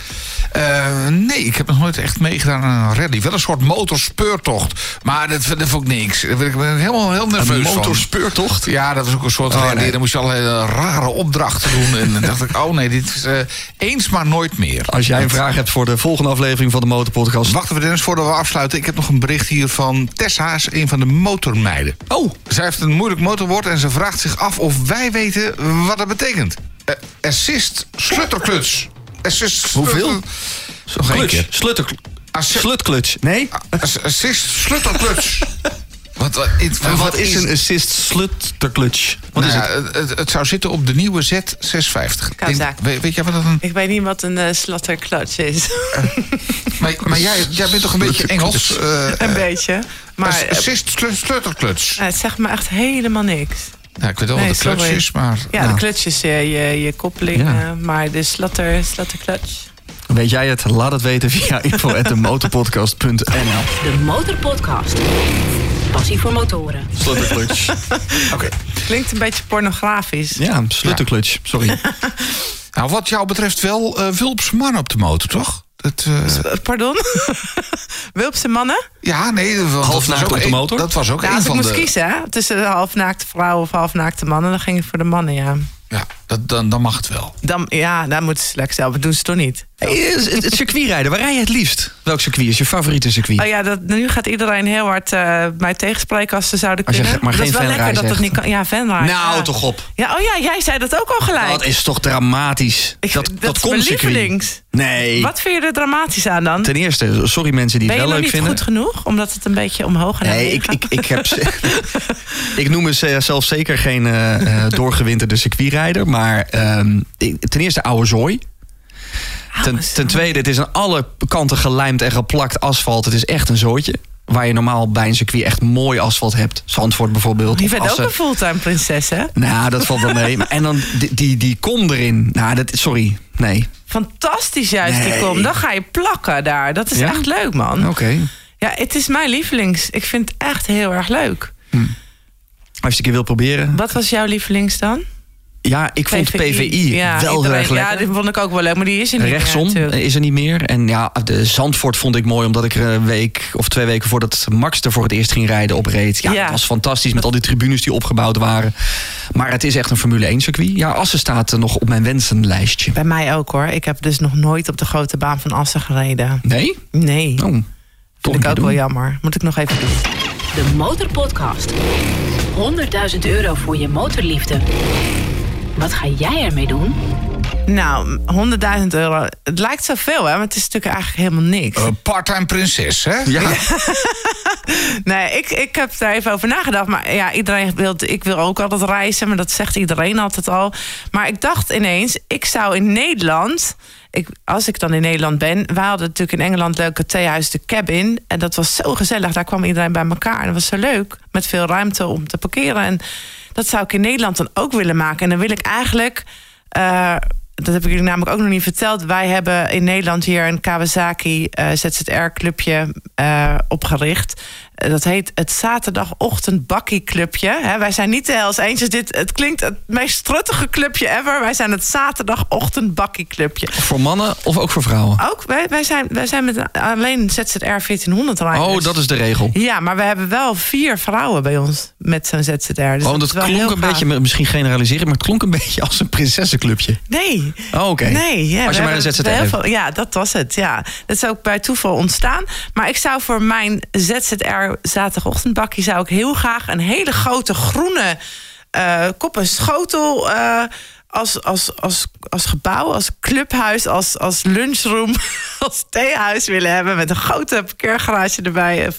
Eh, nee, ik heb nog nooit echt meegedaan aan een rally. Wel een soort motorspeurtocht. Maar dat, dat vond ik niks. Daar ben ik helemaal heel nerveus van. motorspeurtocht? Ja, dat was ook een soort Oh, rally. nee. Dan moest je al hele rare opdrachten doen. En dan dacht ik, oh nee, dit is eh, eens maar nooit meer. Als jij een vraag hebt voor de volgende aflevering van de Motorpodcast. Wachten we Dennis, voordat we afsluiten. Ik heb nog een bericht hier van Tessa, is een van de motormeiden. Oh, Zij heeft een moeilijk motorwoord en ze vraagt zich af of wij weten wat dat betekent. Eh, assist slutterkluts. Assist Hoeveel? Één clutch. keer. Slutter. Nee? Ass- Assist slutterkluts. wat, wat, is een assist slutterklutch? Wat Nou is ja, het? het? Het, zou zitten op de nieuwe Z650. Kazak. Weet, weet jij wat dat een... Ik weet niet wat een uh, slatterklutch is. Maar, maar jij, jij bent toch een beetje Engels? eh, een beetje. Maar ass- eh, assist slutterkluts. het zegt me echt helemaal niks. Ja, ik weet wel Nee, wat de clutch sorry. is, maar... Ja, nou. de klutch is eh, je, je koppeling. Ja. eh, maar de slatter. Weet jij het? Laat het weten via info.demotorpodcast.nl De Motorpodcast. Passie voor motoren. Slutterklutch. Oké. Klinkt een beetje pornografisch. Ja, slutterklutch. Sorry. Nou, wat jou betreft wel eh Wulps man op de motor, toch? Dat, eh, Eh, Pardon? Wulpse mannen? ja, nee. Halfnaakt op de motor? Dat was ook Ja, een als ik van moest de... kiezen hè, tussen de halfnaakte vrouwen of halfnaakte mannen, dan ging ik voor de mannen, ja. Ja, dat, dan, dan mag het wel. Dan, ja, daar moeten ze lekker zelf. Dat doen ze toch niet? Hey, het, het circuitrijden, waar rij je het liefst? Welk circuit is je favoriete circuit? Oh ja, dat, nu gaat iedereen heel hard eh, mij tegenspreken als ze zouden Als je kunnen. maar dat geen is wel lekker dat zegt. niet kan. Ja, fanrij. nou, ja. toch op. Ja, oh ja, jij zei dat ook al gelijk. Dat is toch dramatisch? Ik- dat dat dat komt lievelings. Nee. Wat vind je er dramatisch aan dan? Ten eerste, sorry mensen die ben je het wel leuk niet vinden. goed genoeg? Omdat het een beetje omhoog naar Nee, ik, gaat? ik, ik, heb, ik noem mezelf zeker geen eh, eh, doorgewinterde circuitrijder. Maar ehm, ten eerste oude zooi. Ten, ten tweede, het is aan alle kanten gelijmd en geplakt asfalt. Het is echt een zootje. Waar je normaal bij een circuit echt mooi asfalt hebt. Zandvoort bijvoorbeeld. Je bent ook een fulltime prinses, hè? Nou, dat valt wel mee. En dan die, die, die kom erin. Nou, dat, sorry. Nee. Fantastisch juist, die kom. Dan ga je plakken daar. Dat is Ja? echt leuk, man. Oké. Ja, het is mijn lievelings. Ik vind het echt heel erg leuk. Als je het een keer wil proberen. Wat was jouw lievelings dan? Ja, ik vond PVI, Ja, wel heel erg lekker. Ja, die vond ik ook wel leuk, maar die is er niet Rechtsom meer natuurlijk. is er niet meer. En ja, de Zandvoort vond ik mooi, omdat ik er een week of twee weken voordat Max er voor het eerst ging rijden op reed. Ja, Ja. dat was fantastisch met al die tribunes die opgebouwd waren. Maar het is echt een Formule 1 circuit. Ja, Assen staat er nog op mijn wensenlijstje. Bij mij ook hoor. Ik heb dus nog nooit op de grote baan van Assen gereden. Nee? Nee, Oh, een ik ook wel jammer. Moet ik nog even doen. De Motorpodcast. 100.000 euro voor je motorliefde. Wat ga jij ermee doen? Nou, 100.000 euro. Het lijkt zoveel, hè? Maar het is natuurlijk eigenlijk helemaal niks. Uh, Part-time prinses, hè? Ja, Nee, ik, ik heb daar even over nagedacht. Maar ja, iedereen wil, ik wil ook altijd reizen. Maar dat zegt iedereen altijd al. Maar ik dacht ineens, ik zou in Nederland... Ik, als ik dan in Nederland ben... We hadden natuurlijk in Engeland leuke theehuis de Cabin. En dat was zo gezellig. Daar kwam iedereen bij elkaar. En dat was zo leuk. Met veel ruimte om te parkeren. En dat zou ik in Nederland dan ook willen maken. En dan wil ik eigenlijk... eh, dat heb ik jullie namelijk ook nog niet verteld. Wij hebben in Nederland hier een Kawasaki eh, ZZR-clubje eh, opgericht. Eh, dat heet het zaterdagochtend bakkieclubje. Hè, wij zijn niet de Hells Angels. Dit, het klinkt het meest struttige clubje ever. Wij zijn het zaterdagochtend bakkieclubje. Voor mannen of ook voor vrouwen? Ook, wij, wij, zijn, wij zijn met alleen ZZR 1400 rijders. Oh, dat is de regel. Ja, maar we hebben wel vier vrouwen bij ons met zo'n ZZR. Dus oh, dat, klonk een gaaf. beetje, misschien generaliseren, maar het klonk een beetje als een prinsessenclubje. Nee. Oh, oké. Nee, ja, Als je maar een ZZR heel hebt. veel- Ja, dat was het. Ja. Dat is ook bij toeval ontstaan. Maar ik zou voor mijn ZZR zaterdagochtendbakje... zou ik heel graag een hele grote groene eh kop en schotel... eh, als, als, als, als gebouw, als clubhuis, als, als lunchroom, als theehuis willen hebben... met een grote parkeergarage erbij.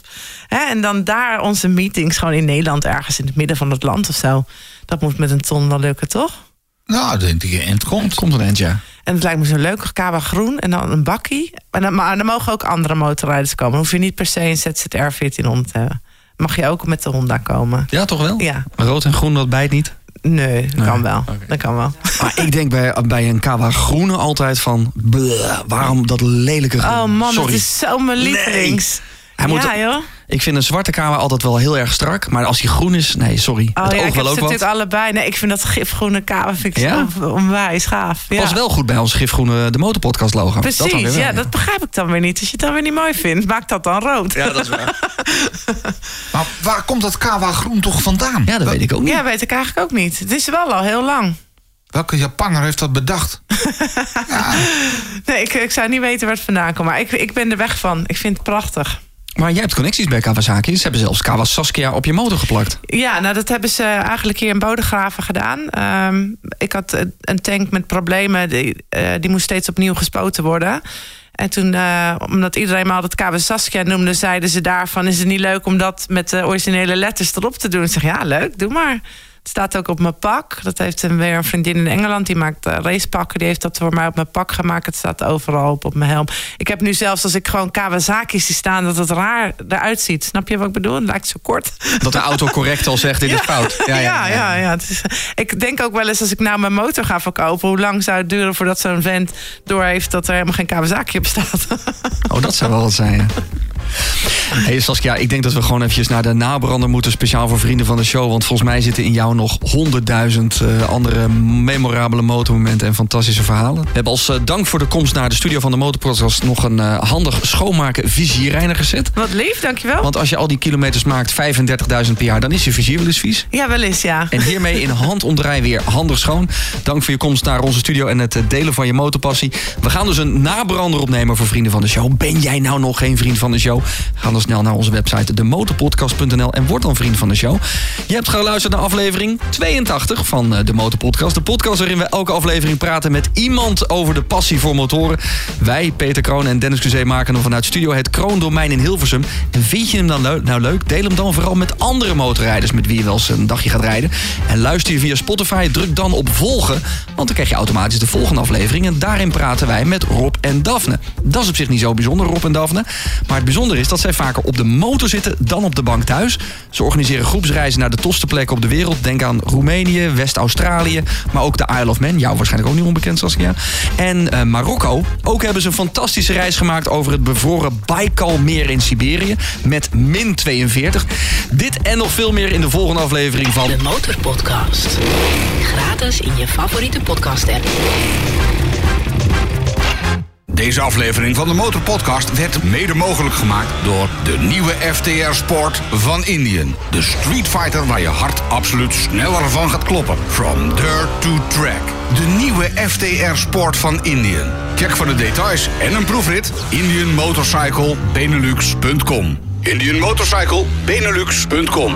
En dan daar onze meetings gewoon in Nederland... ergens in het midden van het land of zo. Dat moet met een ton wel lukken, toch? Nou, denk ik, en het komt. Komt een eind, ja. En het lijkt me zo leuk, kawa groen en dan een bakkie. En dan, maar dan mogen ook andere motorrijders komen. Dan hoef je niet per se een ZZR 1400 te hebben. Mag je ook met de Honda komen? Ja, toch wel? Ja. Rood en groen, dat bijt niet. Nee, dat kan wel. Dat kan wel. Maar ik denk bij, bij een Kawa Groene altijd van... bleh, waarom dat lelijke groen? Oh man, Sorry. dat is zo mijn lievelings. Hij moet- ja, joh. Ik vind een zwarte Kawa altijd wel heel erg strak. Maar als hij groen is, nee, sorry. Oh het ja, oog ik wel ook wat. natuurlijk allebei. Nee, ik vind dat gifgroene kawa vind ik Ja? zo onwijs gaaf. Ja. Pas wel goed bij ons gifgroene de motorpodcast logo. dat Precies, weer ja, dat begrijp ik dan weer niet. Als je het dan weer niet mooi vindt, maak dat dan rood. Ja, dat is waar. Maar waar komt dat kawa groen toch vandaan? Ja, dat weet ik ook niet. Ja, weet ik eigenlijk ook niet. Het is wel al heel lang. Welke Japanner heeft dat bedacht? Nee, ik, ik zou niet weten waar het vandaan komt. Maar ik, ik ben er weg van. Ik vind het prachtig. Maar jij hebt connecties bij Kawasaki. Ze hebben zelfs Kawa Saskia op je motor geplakt. Ja, nou dat hebben ze eigenlijk hier in Bodegraven gedaan. Ehm, ik had eh, een tank met problemen. Die, eh, die moest steeds opnieuw gespoten worden. En toen, eh, omdat iedereen me altijd KW Saskia noemde... zeiden ze daarvan, is het niet leuk om dat met de originele letters erop te doen? Ik zeg, ja, leuk, doe maar. Het staat ook op mijn pak. Dat heeft een, weer een vriendin in Engeland. Die maakt eh, racepakken. Die heeft dat voor mij op mijn pak gemaakt. Het staat overal op, op mijn helm. Ik heb nu zelfs, als ik gewoon Kawasaki zie staan... dat het raar eruit ziet. Snap je wat ik bedoel? Het lijkt zo kort. Dat de auto correct al zegt, dit is fout. Ja, ja, ja. Het is, ik denk ook wel eens als ik nou mijn motor ga verkopen... hoe lang zou het duren voordat zo'n vent doorheeft... dat er helemaal geen Kawasaki op staat. Oh, dat zou wel wat zijn, ja. Hey Saskia, ik denk dat we gewoon eventjes naar de nabrander moeten... speciaal voor vrienden van de show. Want volgens mij zitten in jou nog honderdduizend eh, andere memorabele motormomenten... en fantastische verhalen. We hebben als eh, dank voor de komst naar de studio van de Motorpodcast... nog een eh, handig schoonmaken visierreiniger gezet. Wat lief, dankjewel. Want als je al die kilometers maakt, 35.000 per jaar... dan is je vizier wel eens vies. Ja, wel eens, ja. En hiermee in handomdraai weer handig schoon. Dank voor je komst naar onze studio en het delen van je motorpassie. We gaan dus een nabrander opnemen voor vrienden van de show. Ben jij nou nog geen vriend van de show? Ga dan snel naar onze website demotorpodcast.nl en word dan vriend van de show. Je hebt geluisterd naar aflevering 82 van eh, de Motorpodcast. De podcast waarin we elke aflevering praten met iemand over de passie voor motoren. Wij, Peter Kroon en Dennis Cusé, maken hem vanuit studio het Kroondomein in Hilversum. En vind je hem dan nou leuk? Deel hem dan vooral met andere motorrijders met wie je wel eens een dagje gaat rijden. En luister je via Spotify, druk dan op volgen. Want dan krijg je automatisch de volgende aflevering. En daarin praten wij met Rob en Daphne. Dat is op zich niet zo bijzonder, Rob en Daphne. Maar het bijzondere is dat zij vaker op de motor zitten dan op de bank thuis. Ze organiseren groepsreizen naar de tofste plekken op de wereld. Denk aan Roemenië, West-Australië, maar ook de Isle of Man. Jou waarschijnlijk ook niet onbekend, Saskia. En eh, Marokko. Ook hebben ze een fantastische reis gemaakt over het bevroren Baikalmeer in Siberië. Met min 42. Dit en nog veel meer in de volgende aflevering van... De Motorpodcast. Gratis in je favoriete podcast-app. Deze aflevering van de Motorpodcast werd mede mogelijk gemaakt door de nieuwe FTR Sport van Indian. De Street Fighter waar je hart absoluut sneller van gaat kloppen. From dirt to track. De nieuwe FTR Sport van Indian. Check voor de details en een proefrit indianmotorcyclebenelux.com. Indianmotorcyclebenelux.com